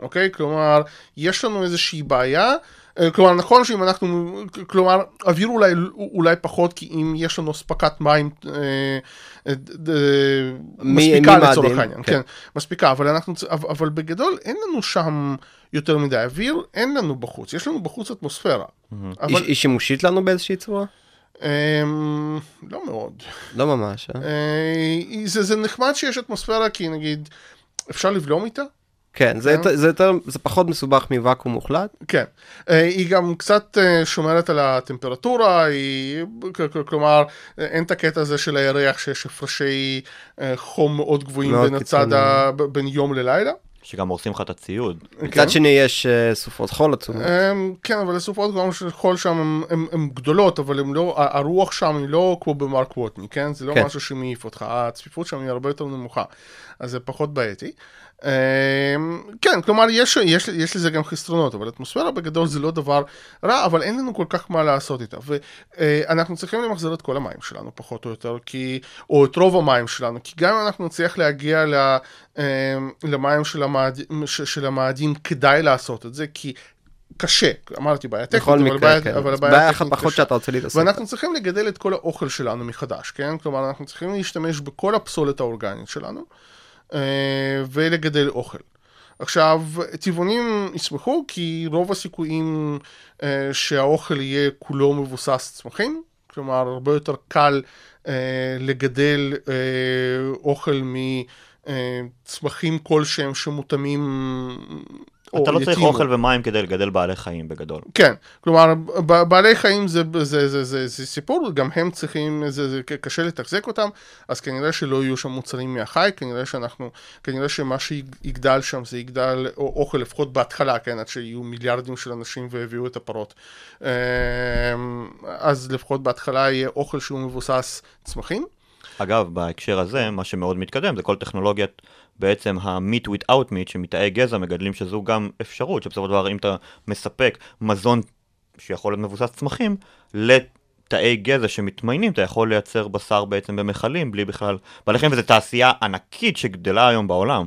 אוקיי? כלומר, יש לנו איזושהי בעיה. אה, כלומר, נכון שאם אנחנו, כלומר, אוויר אולי, אולי פחות, כי אם יש לנו אספקת מים אה, אה, מספיקה לצורך העניין, כן. כן, מספיקה, אבל אנחנו, אבל בגדול אין לנו שם יותר מדי אוויר, אין לנו בחוץ, יש לנו בחוץ אטמוספירה. היא, אבל היא שימושית לנו באיזושהי צורה? אמ, לא מאוד. לא ממש? אה, זה, זה נחמד שיש אטמוספירה, כי נגיד, אפשר לבלום איתה? כן, זה, כן. יותר, זה, יותר, זה פחות מסובך מוואקום מוחלט. כן. אה, היא גם קצת אה, שומרת על הטמפרטורה, היא, כלומר, אין את הקטע הזה של הירח שיש הפרשי אה, חום מאוד גבוהים מאוד בין הצד. ה... בין יום ללילה. שגם הורסים לך את הציוד. כן. מצד שני יש סופות חול עצומות. כן, אבל הסופות חול שם הן גדולות, אבל הם לא, הרוח שם היא לא כמו במרק ווטני, כן? זה לא כן. משהו שמעיף אותך, הצפיפות שם היא הרבה יותר נמוכה, אז זה פחות בעייתי. אמ, כן, כלומר, יש, יש, יש לזה גם חסרונות, אבל אטמוספירה בגדול זה לא דבר רע, אבל אין לנו כל כך מה לעשות איתה. ואנחנו צריכים למחזר את כל המים שלנו, פחות או יותר, כי, או את רוב המים שלנו, כי גם אם אנחנו נצליח להגיע ל, אמ, למים של, המאד, ש- של המאדים, כדאי לעשות את זה, כי קשה, אמרתי בעיה טכנית, אבל מקרה, בעיה, כן. אבל הבעיה בעיה אחת הטכנית פחות קשה. שאתה רוצה להתעסק. ואנחנו צריכים לגדל את כל האוכל שלנו מחדש, כן? כלומר, אנחנו צריכים להשתמש בכל הפסולת האורגנית שלנו, אה, ולגדל אוכל. עכשיו, טבעונים ישמחו כי רוב הסיכויים אה, שהאוכל יהיה כולו מבוסס צמחים, כלומר הרבה יותר קל אה, לגדל אה, אוכל מצמחים כלשהם שמותאמים אתה לא צריך. אוכל ומים כדי לגדל בעלי חיים בגדול. כן, כלומר בעלי חיים זה, זה, זה, זה, זה, זה סיפור, גם הם צריכים, זה, זה קשה לתחזק אותם, אז כנראה שלא יהיו שם מוצרים מהחי, כנראה שאנחנו, כנראה שמה שיגדל שם זה יגדל או- אוכל לפחות בהתחלה, כן, עד שיהיו מיליארדים של אנשים והביאו את הפרות. אמ, אז לפחות בהתחלה יהיה אוכל שהוא מבוסס צמחים. אגב, בהקשר הזה, מה שמאוד מתקדם זה כל טכנולוגיית בעצם ה-meat without meat, שמתאי גזע מגדלים שזו גם אפשרות, שבסופו של דבר אם אתה מספק מזון שיכול להיות מבוסס צמחים, לתאי גזע שמתמיינים, אתה יכול לייצר בשר בעצם במכלים, בלי בכלל בעלי חיים, וזו תעשייה ענקית שגדלה היום בעולם.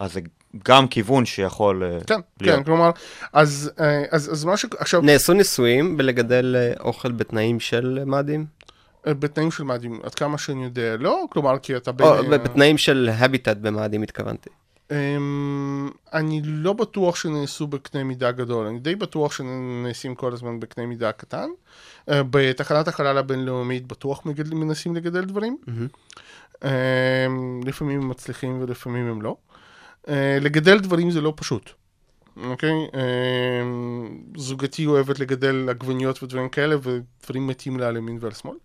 אז זה גם כיוון שיכול אה, כן, להיות. כן, כלומר, אז, אה, אז, אז מה ש... עכשיו, נעשו ניסויים בלגדל אה, אוכל בתנאים של מאדים? בתנאים של מאדים, עד כמה שאני יודע, לא, כלומר, כי אתה בין... או אה, בתנאים של הביטט במאדים התכוונתי. אמ, אני לא בטוח שנעשו בקנה מידה גדול, אני די בטוח שנעשים כל הזמן בקנה מידה קטן. אה, בתחנת החלל הבינלאומית בטוח מגדלים, מנסים לגדל דברים. אמ, לפעמים הם מצליחים ולפעמים הם לא. אה, לגדל דברים זה לא פשוט. אוקיי? אמ, זוגתי אוהבת לגדל עגבניות ודברים כאלה, ודברים מתים לה על ימין ועל שמאל.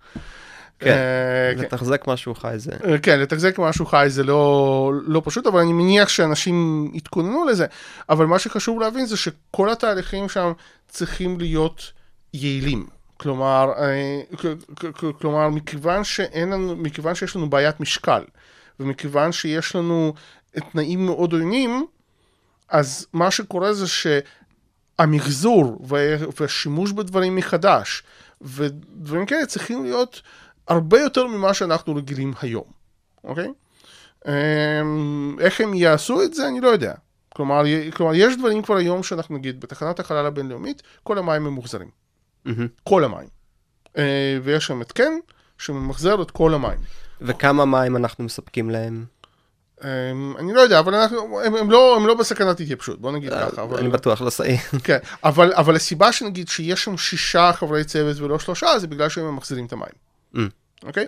כן, אה, כן. לתחזק משהו חי זה. אה, כן, לתחזק משהו חי זה לא, לא פשוט, אבל אני מניח שאנשים יתכוננו לזה. אבל מה שחשוב להבין זה שכל התהליכים שם צריכים להיות יעילים. כלומר, אה, כ- כ- כ- כלומר, מכיוון שאין לנו, מכיוון שיש לנו בעיית משקל, ומכיוון שיש לנו תנאים מאוד עוינים, אז מה שקורה זה שהמחזור וה- והשימוש בדברים מחדש, ודברים כאלה צריכים להיות הרבה יותר ממה שאנחנו רגילים היום, אוקיי? אמ, איך הם יעשו את זה, אני לא יודע. כלומר, כלומר, יש דברים כבר היום שאנחנו נגיד, בתחנת החלל הבינלאומית, כל המים ממוחזרים. מהמם. כל המים. אה, ויש שם התקן שממחזר את כל המים. וכמה מים אנחנו מספקים להם? אמ, אני לא יודע, אבל אנחנו, הם, הם, לא, הם לא בסכנת התייבשות, בוא נגיד ככה. אבל... אה, אני בטוח לא סעי. כן, אבל, אבל הסיבה שנגיד שיש שם שישה חברי צוות ולא שלושה, זה בגלל שהם ממחזירים את המים. Mm. אוקיי?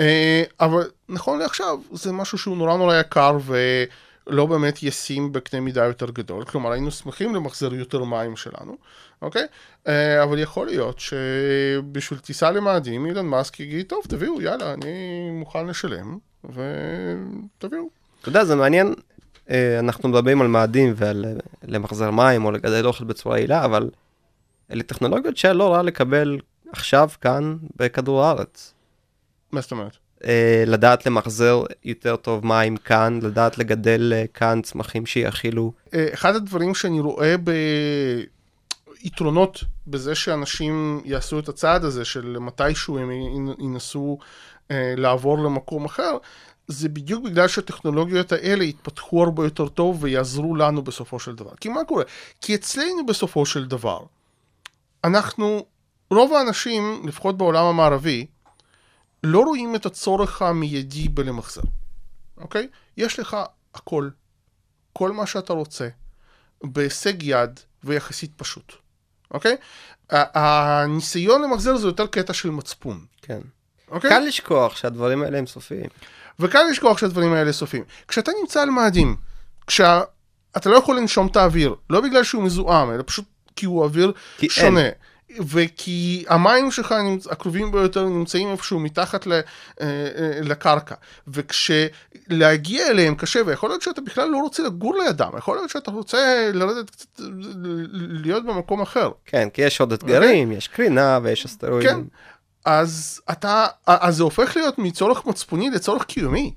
אה, אבל נכון לעכשיו, זה משהו שהוא נורא נורא יקר ולא באמת ישים בקנה מידה יותר גדול. כלומר, היינו שמחים למחזר יותר מים שלנו, אוקיי? אה, אבל יכול להיות שבשביל טיסה למאדים, אילן מאסק יגיד, טוב, תביאו, יאללה, אני מוכן לשלם, ותביאו. אתה יודע, זה מעניין, אה, אנחנו מדברים על מאדים ועל אה, למחזר מים או לגדל אוכל בצורה יעילה, אבל אלה טכנולוגיות שהיה לא רע לקבל עכשיו, כאן, בכדור הארץ. מה זאת אומרת? אה, לדעת למחזר יותר טוב מים כאן, לדעת לגדל כאן צמחים שיאכילו. אחד הדברים שאני רואה ביתרונות בזה שאנשים יעשו את הצעד הזה של מתישהו הם ינ- ינסו אה, לעבור למקום אחר, זה בדיוק בגלל שהטכנולוגיות האלה יתפתחו הרבה יותר טוב ויעזרו לנו בסופו של דבר. כי מה קורה? כי אצלנו בסופו של דבר, אנחנו, רוב האנשים, לפחות בעולם המערבי, לא רואים את הצורך המיידי בלמחזר, אוקיי? יש לך הכל, כל מה שאתה רוצה, בהישג יד ויחסית פשוט, אוקיי? הניסיון למחזר זה יותר קטע של מצפון, כן. אוקיי? קל לשכוח שהדברים האלה הם סופיים. וקל לשכוח שהדברים האלה סופיים. כשאתה נמצא על מאדים, כשאתה לא יכול לנשום את האוויר, לא בגלל שהוא מזוהם, אלא פשוט כי הוא אוויר כי שונה. וכי המים שלך נמצ... הקרובים ביותר נמצאים איפשהו מתחת ל, אה, אה, לקרקע, וכשלהגיע אליהם קשה, ויכול להיות שאתה בכלל לא רוצה לגור לידם, יכול להיות שאתה רוצה לרדת קצת, להיות במקום אחר. כן, כי יש עוד אתגרים, יש קרינה ויש אסטרואידים. כן. אז אתה, אז זה הופך להיות מצורך מצפוני לצורך קיומי.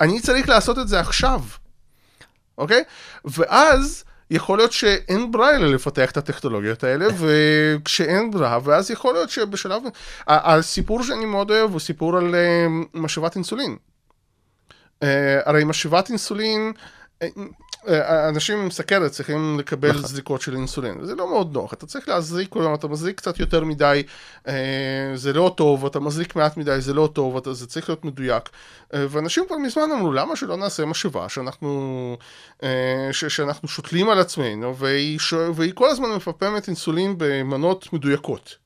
אני צריך לעשות את זה עכשיו, אוקיי? ואז יכול להיות שאין ברירה אלא לפתח את הטכנולוגיות האלה, וכשאין ברירה, ואז יכול להיות שבשלב... הסיפור שאני מאוד אוהב הוא סיפור על אה, משאבת אינסולין. אה, הרי משאבת אינסולין, אה, אנשים עם סכרת צריכים לקבל זריקות של אינסולין, זה לא מאוד נוח, אתה צריך להזריק, כלומר אתה מזריק קצת יותר מדי, אה, זה לא טוב, אתה מזריק מעט מדי, זה לא טוב, אתה, זה צריך להיות מדויק. אה, ואנשים כבר מזמן אמרו, למה שלא נעשה משאבה שאנחנו, אה, ש, שאנחנו שותלים על עצמנו, והיא, והיא כל הזמן מפפמת אינסולין במנות מדויקות.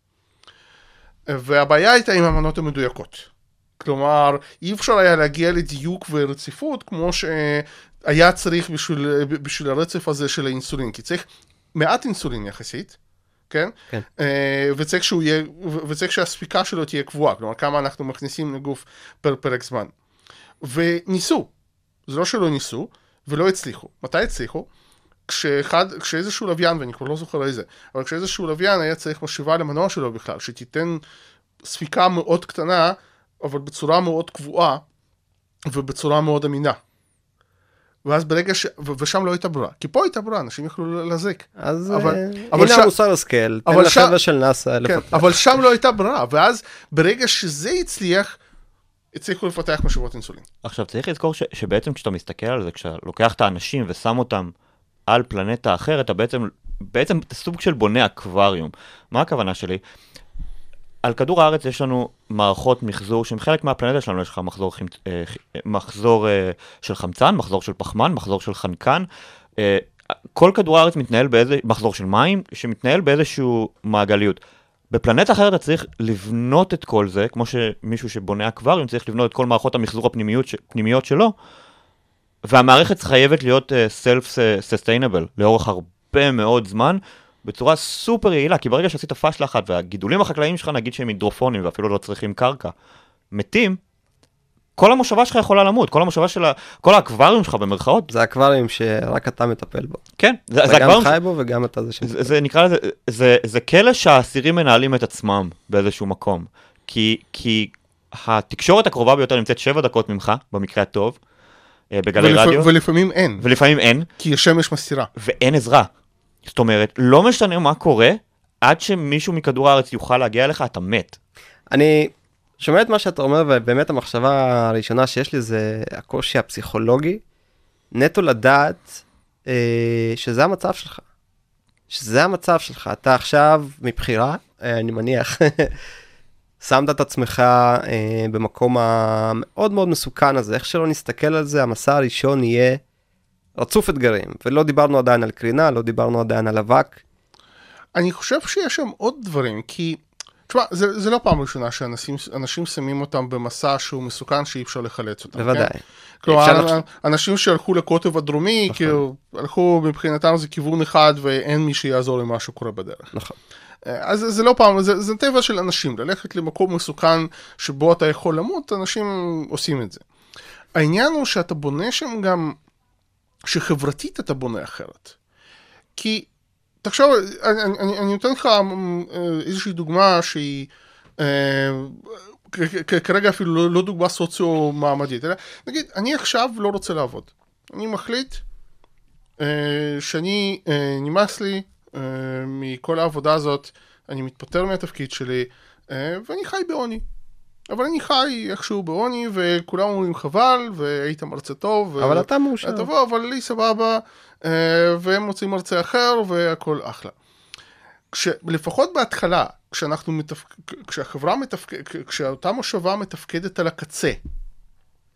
אה, והבעיה הייתה עם המנות המדויקות. כלומר, אי אפשר היה להגיע לדיוק ורציפות כמו שהיה צריך בשביל, בשביל הרצף הזה של האינסולין, כי צריך מעט אינסולין יחסית, כן? כן. אה, וצריך, שהוא יהיה, וצריך שהספיקה שלו תהיה קבועה, כלומר כמה אנחנו מכניסים לגוף פר פרק זמן. וניסו, זה לא שלא ניסו, ולא הצליחו. מתי הצליחו? כשאחד, כשאיזשהו לוויין, ואני כבר לא זוכר איזה, אבל כשאיזשהו לוויין היה צריך משאבה למנוע שלו בכלל, שתיתן ספיקה מאוד קטנה, אבל בצורה מאוד קבועה, ובצורה מאוד אמינה. ואז ברגע ש... ו- ושם לא הייתה ברירה. כי פה הייתה ברירה, אנשים יכלו להזריק. אז אבל- אה, אבל הנה ש- המוסר השכל, תן אבל ש- לחבר'ה של נאסא כן, לפתח. אבל שם לא הייתה ברירה, ואז ברגע שזה הצליח, הצליחו לפתח משאבות אינסולין. עכשיו צריך לזכור ש, שבעצם כשאתה מסתכל על זה, כשאתה לוקח את האנשים ושם אותם על פלנטה אחרת, אתה בעצם, בעצם סוג של בונה אקווריום. מה הכוונה שלי? על כדור הארץ יש לנו מערכות מחזור שהן חלק מהפלנטה שלנו, יש לך מחזור, חמצ... אה, אה, מחזור אה, של חמצן, מחזור של פחמן, מחזור של חנקן. כל כדור הארץ מתנהל באיזה, מחזור של מים, שמתנהל באיזשהו מעגליות. בפלנטה אחרת אתה צריך לבנות את כל זה, כמו שמישהו שבונה אקווריום צריך לבנות את כל מערכות המחזור הפנימיות, ש- פנימיות שלו, והמערכת חייבת להיות uh, self-sustainable לאורך הרבה מאוד זמן, בצורה סופר יעילה, כי ברגע שעשית פאשלה אחת והגידולים החקלאיים שלך נגיד שהם הידרופונים ואפילו לא צריכים קרקע, מתים, כל המושבה שלך יכולה למות, כל המושבה של ה... כל האקווריום שלך במרכאות, זה אקווריום שרק אתה מטפל בו. כן, זה, זה אתה גם אקווריום חי בו וגם אתה זה שמטפל. זה, זה נקרא לזה, זה, זה כלא שהאסירים מנהלים את עצמם באיזשהו מקום. כי, כי התקשורת הקרובה ביותר נמצאת שבע דקות ממך, במקרה הטוב, אה, בגלי ולפ... רדיו, ולפעמים אין, ולפעמים אין, כי השמש מסתירה. ואין עזרה. זאת אומרת, לא משנה מה קורה, עד שמישהו מכדור הארץ יוכל להגיע אליך, אתה מת. אני שומע את מה שאתה אומר, ובאמת המחשבה הראשונה שיש לי זה הקושי הפסיכולוגי, נטו לדעת אה, שזה המצב שלך. שזה המצב שלך. אתה עכשיו, מבחירה, אה, אני מניח, שמת את עצמך אה, במקום המאוד מאוד מסוכן הזה. איך שלא נסתכל על זה, המסע הראשון יהיה רצוף אתגרים. ולא דיברנו עדיין על קרינה, לא דיברנו עדיין על אבק. אני חושב שיש שם עוד דברים, כי... תשמע, זה, זה לא פעם ראשונה שאנשים אנשים שמים אותם במסע שהוא מסוכן שאי אפשר לחלץ אותם. בוודאי. כן? כלומר, אפשר אנשים שהלכו לקוטב הדרומי, נכון. כאילו, הלכו מבחינתם זה כיוון אחד ואין מי שיעזור למה שקורה בדרך. נכון. אז זה לא פעם, זה, זה טבע של אנשים, ללכת למקום מסוכן שבו אתה יכול למות, אנשים עושים את זה. העניין הוא שאתה בונה שם גם, שחברתית אתה בונה אחרת. כי, תחשוב, אני, אני, אני נותן לך אה, איזושהי דוגמה שהיא, אה, כרגע אפילו לא, לא דוגמה סוציו-מעמדית, אלא נגיד, אני עכשיו לא רוצה לעבוד. אני מחליט אה, שאני, אה, נמאס לי אה, מכל העבודה הזאת, אני מתפטר מהתפקיד שלי, אה, ואני חי בעוני. אבל אני חי איכשהו בעוני, וכולם אומרים חבל, והיית מרצה טוב. אבל ו- אתה מאושר. תבוא, אבל לי סבבה, אה, והם מוצאים מרצה אחר, והכל אחלה. כשלפחות בהתחלה, כשאנחנו מתפק... כשהחברה מתפקדת, כשאותה מושבה מתפקדת על הקצה,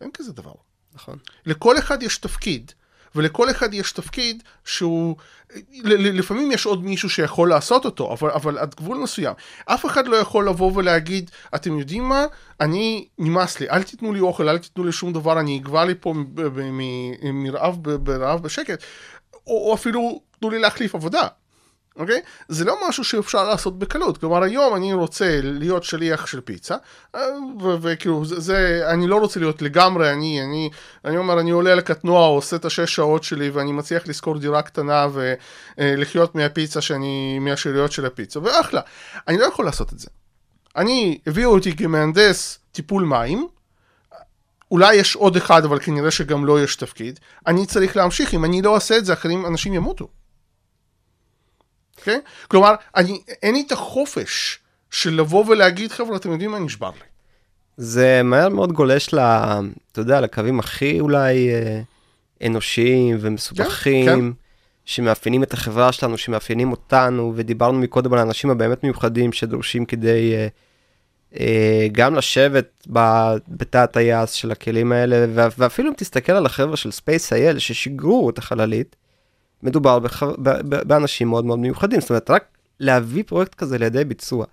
אין כזה דבר. נכון. לכל אחד יש תפקיד, ולכל אחד יש תפקיד שהוא, לפעמים יש עוד מישהו שיכול לעשות אותו, אבל, אבל עד גבול מסוים. אף אחד לא יכול לבוא ולהגיד, אתם יודעים מה, אני, נמאס לי, אל תיתנו לי אוכל, אל תיתנו לי שום דבר, אני אגבה לי פה מרעב ברעב בשקט, או, או אפילו תנו לי להחליף עבודה. אוקיי? זה לא משהו שאפשר לעשות בקלות. כלומר, היום אני רוצה להיות שליח של פיצה, אה, וכאילו, זה, זה, אני לא רוצה להיות לגמרי, אני, אני, אני אומר, אני עולה לקטנוע, עושה את השש שעות שלי, ואני מצליח לשכור דירה קטנה ולחיות מהפיצה שאני, מהשאריות של הפיצה, ואחלה. אני לא יכול לעשות את זה. אני, הביאו אותי כמהנדס טיפול מים, אולי יש עוד אחד, אבל כנראה שגם לו יש תפקיד. אני צריך להמשיך, אם אני לא אעשה את זה, אחרים, אנשים ימותו. אוקיי? כלומר, אני, אין לי את החופש של לבוא ולהגיד, חבר'ה, אתם יודעים מה נשבר לי. זה מהר מאוד גולש ל... אתה יודע, לקווים הכי אולי אה, אנושיים ומסובכים, כן, כן. שמאפיינים את החברה שלנו, שמאפיינים אותנו, ודיברנו מקודם על האנשים הבאמת מיוחדים שדורשים כדי אה, אה, גם לשבת בתא הטייס של הכלים האלה, ואפילו אם תסתכל על החבר'ה של ספייס.איי.אל ששיגרו את החללית, מדובר בח... באנשים מאוד מאוד מיוחדים, זאת אומרת, רק להביא פרויקט כזה לידי ביצוע.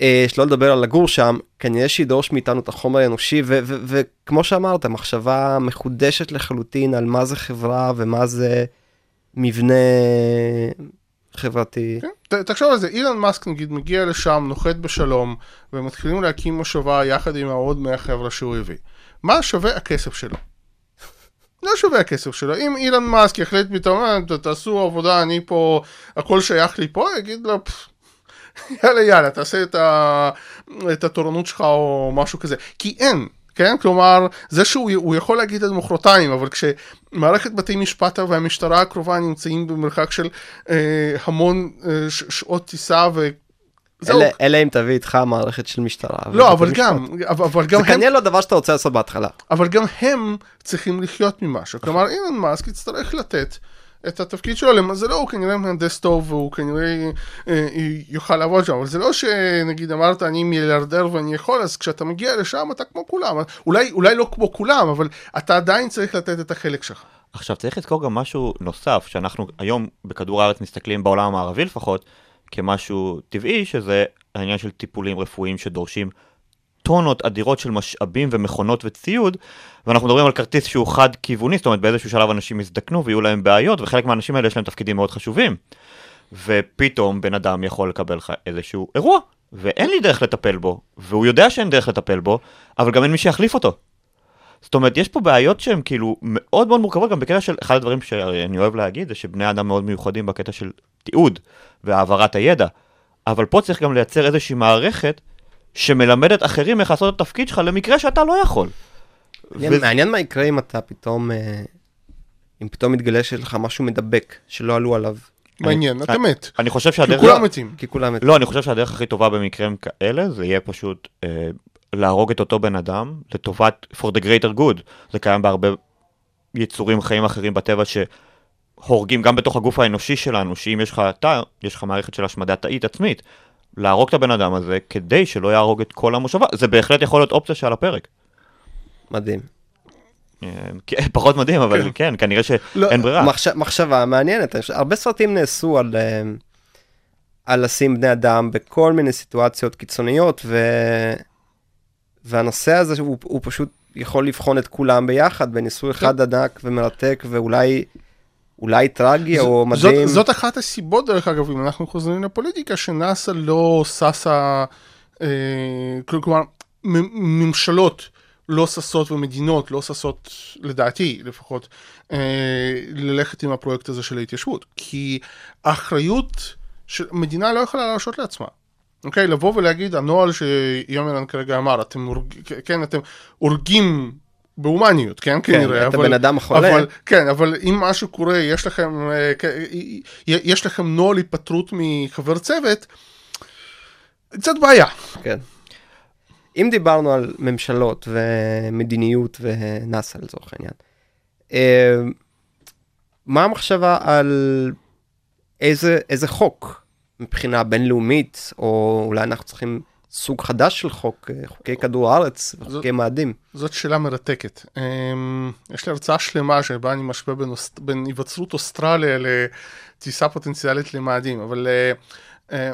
אה, שלא לדבר על לגור שם, כנראה שידרוש מאיתנו את החומר האנושי, וכמו שאמרת, מחשבה מחודשת לחלוטין על מה זה חברה ומה זה מבנה חברתי. כן, תחשוב על זה, אילון מאסק נגיד מגיע לשם, נוחת בשלום, ומתחילים להקים מושבה יחד עם העוד 100 חבר'ה שהוא הביא. מה שווה הכסף שלו? לא שווה הכסף שלו. אם אילון מאסק יחליט פתאום, "אה, תעשו עבודה, אני פה, הכל שייך לי פה, יגיד לו, "פפ, יאללה יאללה, תעשה את, ה... את התורנות שלך או משהו כזה. כי אין. כן? כלומר, זה שהוא הוא יכול להגיד עד מחרתיים, אבל כשמערכת בתי משפט והמשטרה הקרובה נמצאים במרחק של אה, המון אה, שעות טיסה ו... זהו. אלא- אם תביא איתך מערכת של משטרה. לא, אבל. גם, אבל, אבל גם זה הם, כנראה לא דבר שאתה רוצה לעשות בהתחלה. אבל גם הם צריכים לחיות ממשהו. כלומר, אילון מאסק יצטרך לתת את התפקיד שלו, למזלו הוא כנראה מהנדס טוב והוא כנראה אה, יוכל לעבוד שם, אבל זה לא שנגיד אמרת אני מיליארדר ואני יכול, אז כשאתה מגיע לשם אתה כמו כולם. אולי, אולי לא כמו כולם, אבל אתה עדיין צריך לתת את החלק שלך. עכשיו צריך לזכור גם משהו נוסף, שאנחנו היום בכדור הארץ מסתכלים בעולם המערבי לפחות, כמשהו טבעי, שזה העניין של טיפולים רפואיים שדורשים טונות אדירות של משאבים ומכונות וציוד, ואנחנו מדברים על כרטיס שהוא חד-כיווני, זאת אומרת באיזשהו שלב אנשים יזדקנו ויהיו להם בעיות, וחלק מהאנשים האלה יש להם תפקידים מאוד חשובים. ופתאום בן אדם יכול לקבל לך איזשהו אירוע, ואין לי דרך לטפל בו, והוא יודע שאין דרך לטפל בו, אבל גם אין מי שיחליף אותו. זאת אומרת, יש פה בעיות שהן כאילו מאוד מאוד מורכבות, גם בקטע של, אחד הדברים שאני אוהב להגיד, זה שבני אדם מאוד מיוחדים בקטע של תיעוד והעברת הידע, אבל פה צריך גם לייצר איזושהי מערכת שמלמדת אחרים איך לעשות את התפקיד שלך למקרה שאתה לא יכול. מעניין- מעניין מה יקרה אם אתה פתאום, אה, אם פתאום יתגלה שיש לך משהו מדבק שלא עלו עליו, מעניין, אתה מת. אני חושב כי שהדרך... כולם מתים. כי כולם... לא, אני חושב שהדרך הכי טובה במקרים כאלה, זה יהיה פשוט אה, להרוג את אותו בן אדם לטובת for the greater good. זה קיים בהרבה יצורים חיים אחרים בטבע שהורגים גם בתוך הגוף האנושי שלנו, שאם יש לך תא, יש לך מערכת של השמדה תאית עצמית. להרוג את הבן אדם הזה כדי שלא יהרוג את כל המושבה, זה בהחלט יכול להיות אופציה שעל הפרק. מדהים. אה, כן, פחות מדהים, אבל כן, כנראה לא, שאין ברירה. מחש... מחשבה מעניינת, הרבה סרטים נעשו על, אה, על לשים בני אדם בכל מיני סיטואציות קיצוניות, ו... והנושא הזה הוא, הוא פשוט יכול לבחון את כולם ביחד בניסוי אחד ענק ומרתק ואולי אולי טרגי או זאת, מדהים. זאת אחת הסיבות, דרך אגב, אם אנחנו חוזרים לפוליטיקה, שנאסא לא ששה, אה, כל- כלומר, ממשלות לא ששות ומדינות לא ששות, לדעתי לפחות, אה, ללכת עם הפרויקט הזה של ההתיישבות. כי האחריות, של, מדינה לא יכולה להרשות לעצמה. אוקיי, לבוא ולהגיד, הנוהל שיומרן כרגע אמר, אתם, הורג, כן, אתם הורגים בהומניות, כן, כנראה, את הבן אדם החולה. אבל, כן, אבל אם משהו קורה, יש לכם, אה, יש לכם נוהל היפטרות מחבר צוות, קצת בעיה. כן. אם דיברנו על ממשלות ומדיניות ונאס"א לצורך העניין, אה, מה המחשבה על איזה, איזה חוק מבחינה בינלאומית, או אולי אנחנו צריכים סוג חדש של חוק, אה, חוקי כדור הארץ וחוקי מאדים? זאת שאלה מרתקת. אמ, יש לי הרצאה שלמה שבה אני משווה בין, בין היווצרות אוסטרליה לטיסה פוטנציאלית למאדים, אבל אה, אה,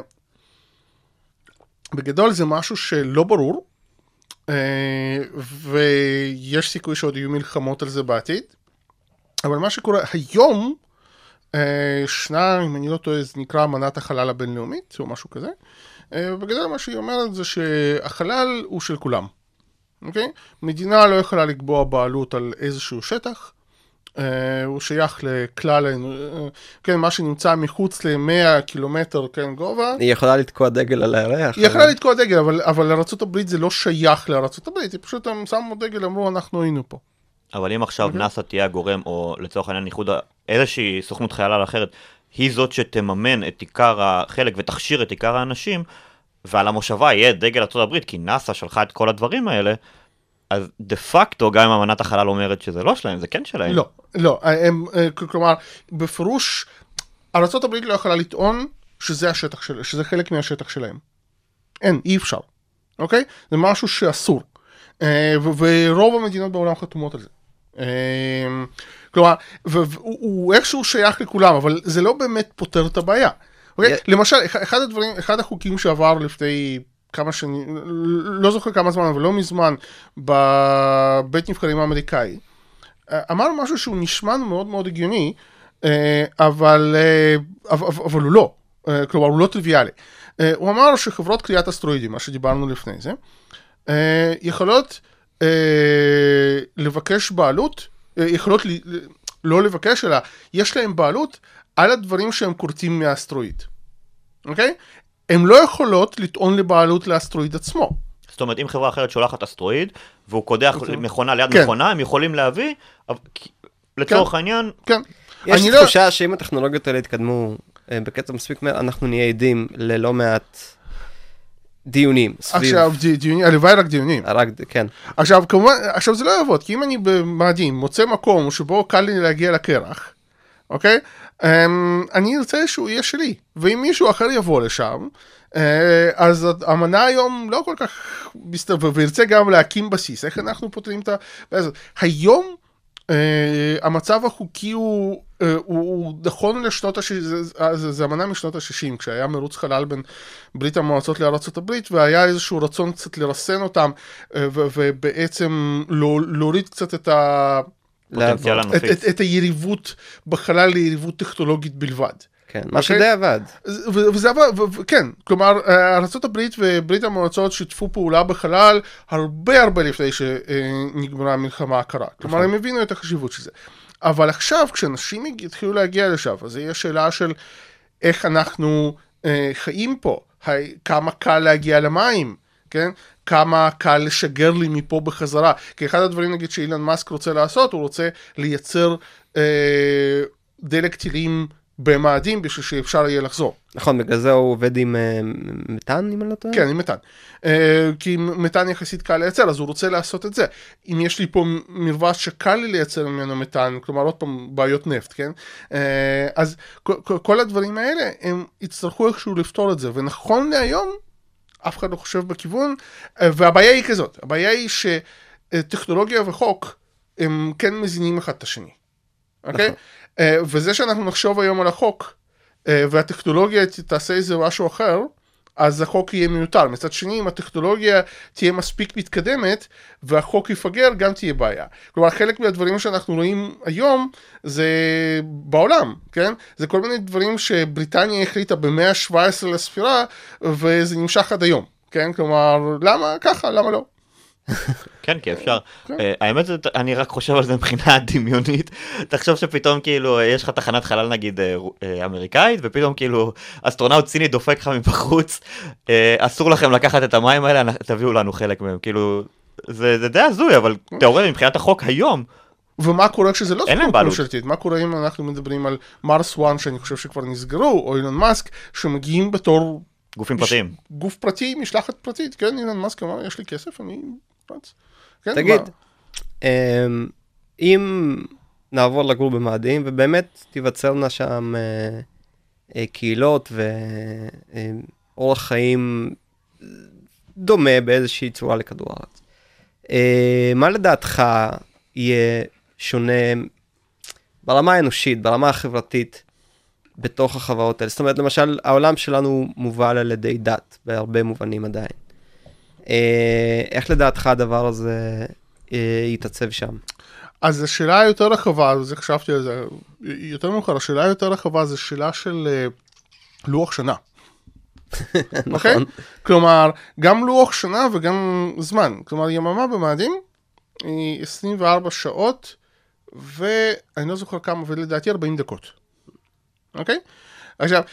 בגדול זה משהו שלא ברור, אה, ויש סיכוי שעוד יהיו מלחמות על זה בעתיד, אבל מה שקורה היום, אה, ישנה, אם אני לא טועה, זה נקרא אמנת החלל הבינלאומית, או משהו כזה. אה, בגדול מה שהיא אומרת זה שהחלל הוא של כולם. אוקיי? מדינה לא יכולה לקבוע בעלות על איזשהו שטח, אה, הוא שייך לכלל, אה, כן, מה שנמצא מחוץ ל-100 קילומטר, כן, גובה. היא יכולה לתקוע דגל על הירח? היא יכלה לתקוע דגל, אבל, אבל לארה"ב זה לא שייך לארה"ב, היא פשוט הם שמו דגל, אמרו אנחנו היינו פה. אבל אם עכשיו נאס"א תהיה הגורם, או לצורך העניין איחוד, איזושהי סוכנות חיילה אחרת, היא זאת שתממן את עיקר החלק ותכשיר את עיקר האנשים, ועל המושבה יהיה דגל הברית, כי נאס"א שלחה את כל הדברים האלה, אז דה פקטו, גם אם אמנת החלל אומרת שזה לא שלהם, זה כן שלהם. לא, לא, הם, אה, כלומר, בפירוש, ארה"ב לא יכולה לטעון שזה השטח של, שזה חלק מהשטח שלהם. אין, אי אפשר, אוקיי? זה משהו שאסור. אה, ורוב המדינות בעולם חתומות על זה. אה, כלומר, הוא איכשהו שייך לכולם, אבל זה לא באמת פותר את הבעיה. אוקיי? למשל, אח- אחד הדברים, אחד החוקים שעבר לפני כמה שנים, לא זוכר כמה זמן, אבל לא מזמן, בבית נבחרים האמריקאי, אמר משהו שהוא נשמע מאוד מאוד הגיוני, אבל, אבל, הוא לא, כלומר הוא לא טריוויאלי. הוא אמר שחברות קריאת אסטרואידים, מה שדיברנו לפני זה, יכולות לבקש בעלות, אה, יכולות לא לבקש, אלא יש להם בעלות על הדברים שהם כורתים מהאסטרואיד, אוקיי? הן לא יכולות לטעון לבעלות לאסטרואיד עצמו. זאת אומרת, אם חברה אחרת שולחת אסטרואיד, והוא קודח אוקיי. מכונה ליד כן. מכונה, הם יכולים להביא, לצורך העניין, כן. יש לי לא- תחושה שאם הטכנולוגיות האלה יתקדמו אה, בקצב מספיק מהר, אנחנו נהיה עדים ללא מעט דיונים סביב... עכשיו, די- דיונים, הלוואי רק דיונים. רק, כן. עכשיו כמובן, עכשיו זה לא יעבוד, כי אם אני במאדים מוצא מקום שבו קל לי להגיע לקרח, אוקיי? Um, אני ארצה שהוא יהיה שלי, ואם מישהו אחר יבוא לשם, uh, אז המנה היום לא כל כך מסתובב, וירצה גם להקים בסיס, איך אנחנו פותרים את ה... היום uh, המצב החוקי הוא, uh, הוא, הוא נכון לשנות ה-60, זה, זה, זה אמנה משנות ה-60, כשהיה מרוץ חלל בין ברית המועצות הברית, והיה איזשהו רצון קצת לרסן אותם, אה, ו- ובעצם לא- להוריד קצת את, ה-. את, הנפיץ. את, את היריבות בחלל ליריבות טכנולוגית בלבד. כן, מה אוקיי? שדי עבד. ו- וזה ו- כן, כלומר, אה, ארה"ב וברית המועצות שיתפו פעולה בחלל הרבה הרבה לפני שנגמרה המלחמה הקרה. כלומר, נכון. הם הבינו את החשיבות של זה. אבל עכשיו, כשאנשים יתחילו להגיע לשם, אז זה יהיה שאלה של איך אנחנו אה, חיים פה, כמה קל להגיע למים, כן? כמה קל לשגר לי מפה בחזרה. כי אחד הדברים, נגיד, שאילן מאסק רוצה לעשות, הוא רוצה לייצר אה, דלק טילים במאדים בשביל שאפשר יהיה לחזור. נכון, בגלל זה הוא עובד עם אה, מתאן, אם אני לא טועה? כן, עם מתאן. אה, כי מתאן יחסית קל לייצר, אז הוא רוצה לעשות את זה. אם יש לי פה מרווח שקל לי לייצר ממנו מתאן, כלומר עוד פעם בעיות נפט, כן? אה, אז כל- הדברים האלה, הם יצטרכו איכשהו לפתור את זה. ונכון להיום, אף אחד לא חושב בכיוון, אה, והבעיה היא כזאת, הבעיה היא שטכנולוגיה וחוק, הם כן מזינים אחד את השני, אוקיי? נכון. אה, וזה שאנחנו נחשוב היום על החוק, אה, והטכנולוגיה תעשה איזה משהו אחר, אז החוק יהיה מיותר. מצד שני, אם הטכנולוגיה תהיה מספיק מתקדמת והחוק יפגר, גם תהיה בעיה. כלומר, חלק מהדברים שאנחנו רואים היום זה בעולם, כן? זה כל מיני דברים שבריטניה החליטה במאה ה-17 לספירה, וזה נמשך עד היום, כן? כלומר, למה ככה? למה לא? כן, כי אפשר. אה, האמת זה, אני רק חושב על זה מבחינה דמיונית. תחשוב שפתאום כאילו אה, יש לך תחנת חלל נגיד אה, אמריקאית, ופתאום כאילו אסטרונאוט סיני דופק לך מבחוץ, אסור לכם לקחת את המים האלה, תביאו לנו חלק מהם. כאילו, זה די הזוי, אבל תיאורטית מבחינת החוק היום, ומה קורה כשזה לא סוכנות. ממשלתית? מה קורה אם אנחנו מדברים על מרס 1 שאני חושב שכבר נסגרו, או אילון מאסק, שמגיעים בתור גופים מש- פרטיים. גוף פרטי, משלחת פרטית, כן, אילון מאסק אמר, יש לי כסף, אני רץ. כן, תגיד, מה- אמ, אם נעבור לגור במאדים, ובאמת תיווצרנה שם אה, אה, קהילות ואורח חיים דומה באיזושהי צורה לכדור הארץ. אה, מה לדעתך יהיה שונה ברמה האנושית, ברמה החברתית, בתוך החברות האלה? זאת אומרת, למשל, העולם שלנו מובל על ידי דת, בהרבה מובנים עדיין. אה, איך לדעתך הדבר הזה אה, יתעצב שם? אז השאלה היותר רחבה, וזה חשבתי על זה יותר מאוחר, השאלה היותר רחבה זה שאלה של אה, לוח שנה. אוקיי? כלומר, גם לוח שנה וגם זמן. כלומר, יממה במאדים היא 24 שעות, ואני לא זוכר כמה, ולדעתי 40 דקות. אוקיי? עכשיו,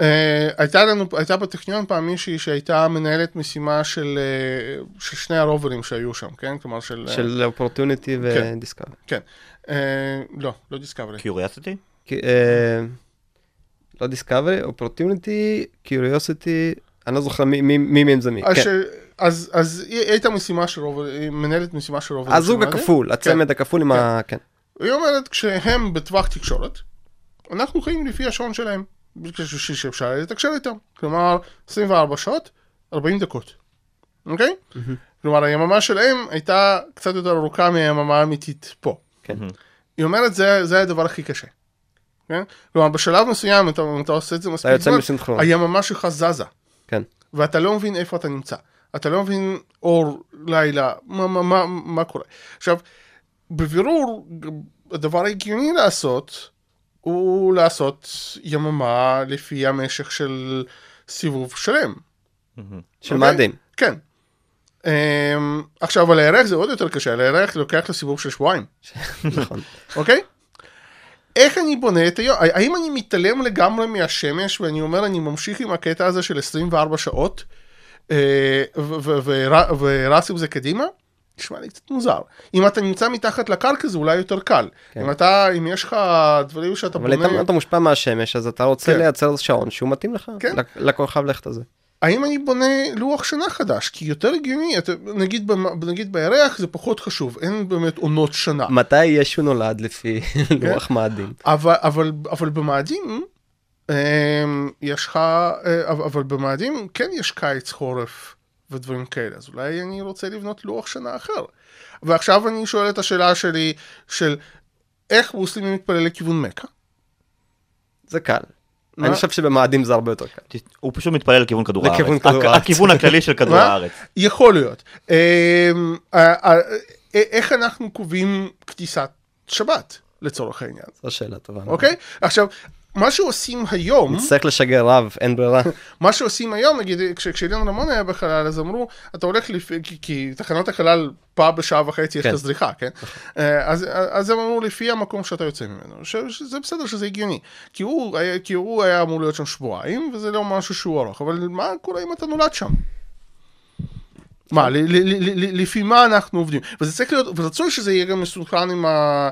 אה, הייתה לנו, הייתה בטכניון פעם מישהי שהייתה מנהלת משימה של, אה, של שני הרוברים שהיו שם, כן? כלומר, של... אה, של אופורטוניטי ודיסקאבר. כן. אה, לא, לא דיסקאברי. קיוריאסיטי? לא דיסקאברי, אופורטוניטי, קיוריוסיטי, אני לא זוכר מי מהם זה מי. אז כן. ש- אז, אז היא הייתה משימה של רוב, היא מנהלת משימה של רוב. הזוג. הכפול, הצמד הכפול עם ה... כן. היא אומרת, כשהם בטווח תקשורת, אנחנו חיים לפי השעון שלהם, בגלל ש- שאפשר לתקשר איתם. כלומר, 24 שעות, 40 דקות. אוקיי? כלומר, היממה שלהם הייתה קצת יותר ארוכה מהיממה האמיתית פה. כן. היא אומרת, זה, זה הדבר הכי קשה. כן? כלומר, בשלב מסוים, אתה, אתה עושה את זה מספיק זמן. היממה שלך זזה. כן. ואתה לא מבין איפה אתה נמצא. אתה לא מבין אור לילה, מה, מה, מה, מה קורה. עכשיו, בבירור, הדבר ההגיוני לעשות, הוא לעשות יממה לפי המשך של סיבוב שלם. של אוקיי? מאדים. כן. Um, עכשיו, על הירח זה עוד יותר קשה, על הירח לוקח לסיבוב של שבועיים, נכון. אוקיי? איך אני בונה את היום? האם אני מתעלם לגמרי מהשמש ואני אומר אני ממשיך עם הקטע הזה של 24 שעות אה, ורץ עם זה קדימה? נשמע לי קצת מוזר. אם אתה נמצא מתחת לקרקע זה אולי יותר קל. אם אתה, אם יש לך דברים שאתה אבל בונה... אתה- אתה מושפע מהשמש, אז אתה רוצה כן. לייצר שעון שהוא מתאים לך, כן. לכוכב לכת הזה. האם אני בונה לוח שנה חדש? כי יותר הגיוני, נגיד, נגיד בירח זה פחות חשוב, אין באמת עונות שנה. מתי ישו נולד לפי כן. לוח מאדים? אבל, אבל, אבל במאדים, אמ, יש לך, אה, אבל, אבל במאדים כן יש קיץ, חורף ודברים כאלה, אז אולי אני רוצה לבנות לוח שנה אחר. ועכשיו אני שואל את השאלה שלי, של איך מוסלמי מתפלל לכיוון מכה? זה קל. מה? אני חושב שבמאדים זה הרבה יותר קל. הוא פשוט מתפלל לכיוון כדור הארץ. לכיוון כדור הכ- הארץ. הכיוון הכללי של כדור מה? הארץ. יכול להיות. אמ, איך אנחנו קובעים כניסת שבת, לצורך העניין, זו שאלה טובה. אוקיי? עכשיו, מה שעושים היום, נצטרך לשגר רב, אין ברירה. מה שעושים היום, נגיד, כש- כשאילן רמון היה בחלל, אז אמרו, אתה הולך לפי, כי, כי תחנות החלל פעם בשעה וחצי יש כן. את הזריחה, כן? אה, אז, אז הם אמרו, לפי המקום שאתה יוצא ממנו, ש, שזה בסדר שזה הגיוני. כי הוא, היה, כי הוא היה אמור להיות שם שבועיים, וזה לא משהו שהוא ארוך, אבל מה קורה אם אתה נולד שם? מה, לפי מה אנחנו עובדים? וזה צריך להיות, ורצוי שזה יהיה גם מסונכרן עם, ה,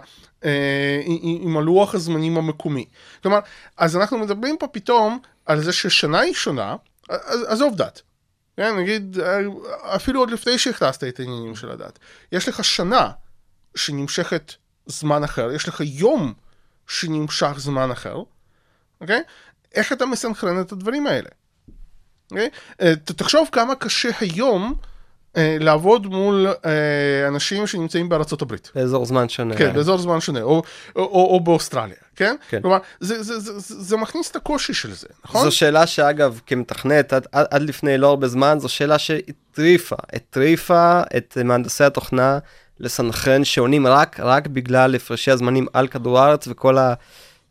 עם- עם הלוח הזמנים המקומי. כלומר, אז אנחנו מדברים פה פתאום על זה ששנה היא שונה, אז- עזוב דת. כן, נגיד, אה, אפילו עוד לפני שהכנסת את העניינים של הדת. יש לך שנה שנמשכת זמן אחר, יש לך יום שנמשך זמן אחר, אוקיי? איך אתה מסנכרן את הדברים האלה? אוקיי? אה, תחשוב כמה קשה היום אה, לעבוד מול אה, אנשים שנמצאים בארצות הברית. באזור זמן שונה. כן, באזור זמן שונה, או, או, או, או באוסטרליה, כן? כן. כלומר, זה, זה, זה, זה, זה מכניס את הקושי של זה, נכון? זו שאלה שאגב, כמתכנת, עד, עד, עד לפני לא הרבה זמן, זו שאלה שהטריפה, הטריפה את מהנדסי התוכנה לסנכרן שעונים רק, רק בגלל הפרשי הזמנים על כדור הארץ וכל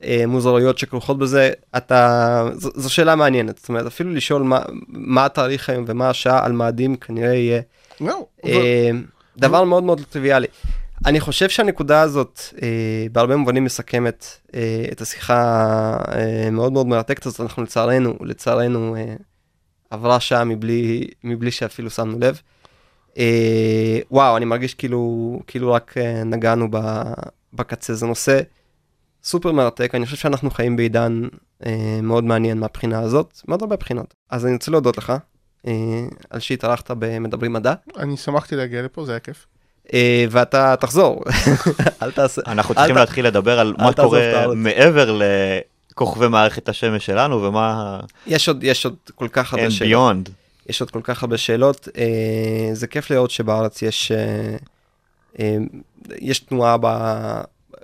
המוזרויות שכרוכות בזה. אתה, זו, זו שאלה מעניינת, זאת אומרת, אפילו לשאול מה, מה התאריך היום ומה השעה על מאדים כנראה יהיה לא, ו- אה, דבר מאוד מאוד טריוויאלי. אני חושב שהנקודה הזאת אה, בהרבה מובנים מסכמת אה, את השיחה אה, מאוד מאוד מרתקת הזאת, אנחנו לצערנו, לצערנו אה, עברה שעה מבלי, מבלי שאפילו שמנו לב. אה, וואו, אני מרגיש כאילו, כאילו רק אה, נגענו ב, בקצה, זה נושא סופר מרתק, אני חושב שאנחנו חיים בעידן אה, מאוד מעניין מהבחינה הזאת, מאוד הרבה בחינות. אז אני רוצה להודות לך אה, על שהתארחת במדברים מדע. אני שמחתי להגיע לפה, זה היה כיף. אה, ואתה תחזור, אל תעשה, אנחנו אל צריכים ת- להתחיל לדבר על אל מה קורה. מעבר לכוכבי מערכת השמש שלנו ומה יש עוד, יש עוד כל כך הרבה and שאלות, beyond. יש עוד כל כך הרבה שאלות, אה, זה כיף לראות שבארץ יש, אה, אה, יש תנועה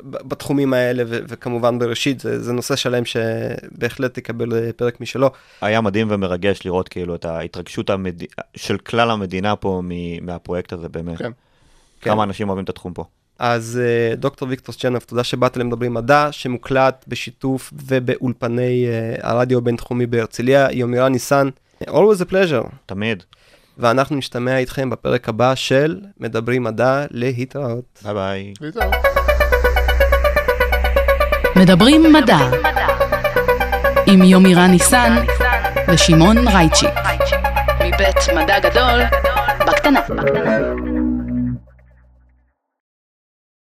בתחומים האלה, ו, וכמובן בראשית, זה, זה נושא שלם שבהחלט יקבל אה, פרק משלו. היה מדהים ומרגש לראות כאילו את ההתרגשות המד... של כלל המדינה פה מ... מהפרויקט הזה באמת. כן. כמה אנשים אוהבים את התחום פה. אז אה, דוקטור ויקטור צ'נוב, תודה שבאת למדברים מדע, שמוקלט בשיתוף ובאולפני אה, הרדיו הבינתחומי בהרצליה, יומירה ניסן, always a pleasure. תמיד. ואנחנו נשתמע איתכם בפרק הבא של מדברים מדע להתראות. ביי ביי. להתראות. מדברים מדע. עם יומירה ניסן ושמעון רייצ'י. מבית מדע גדול בקטנה.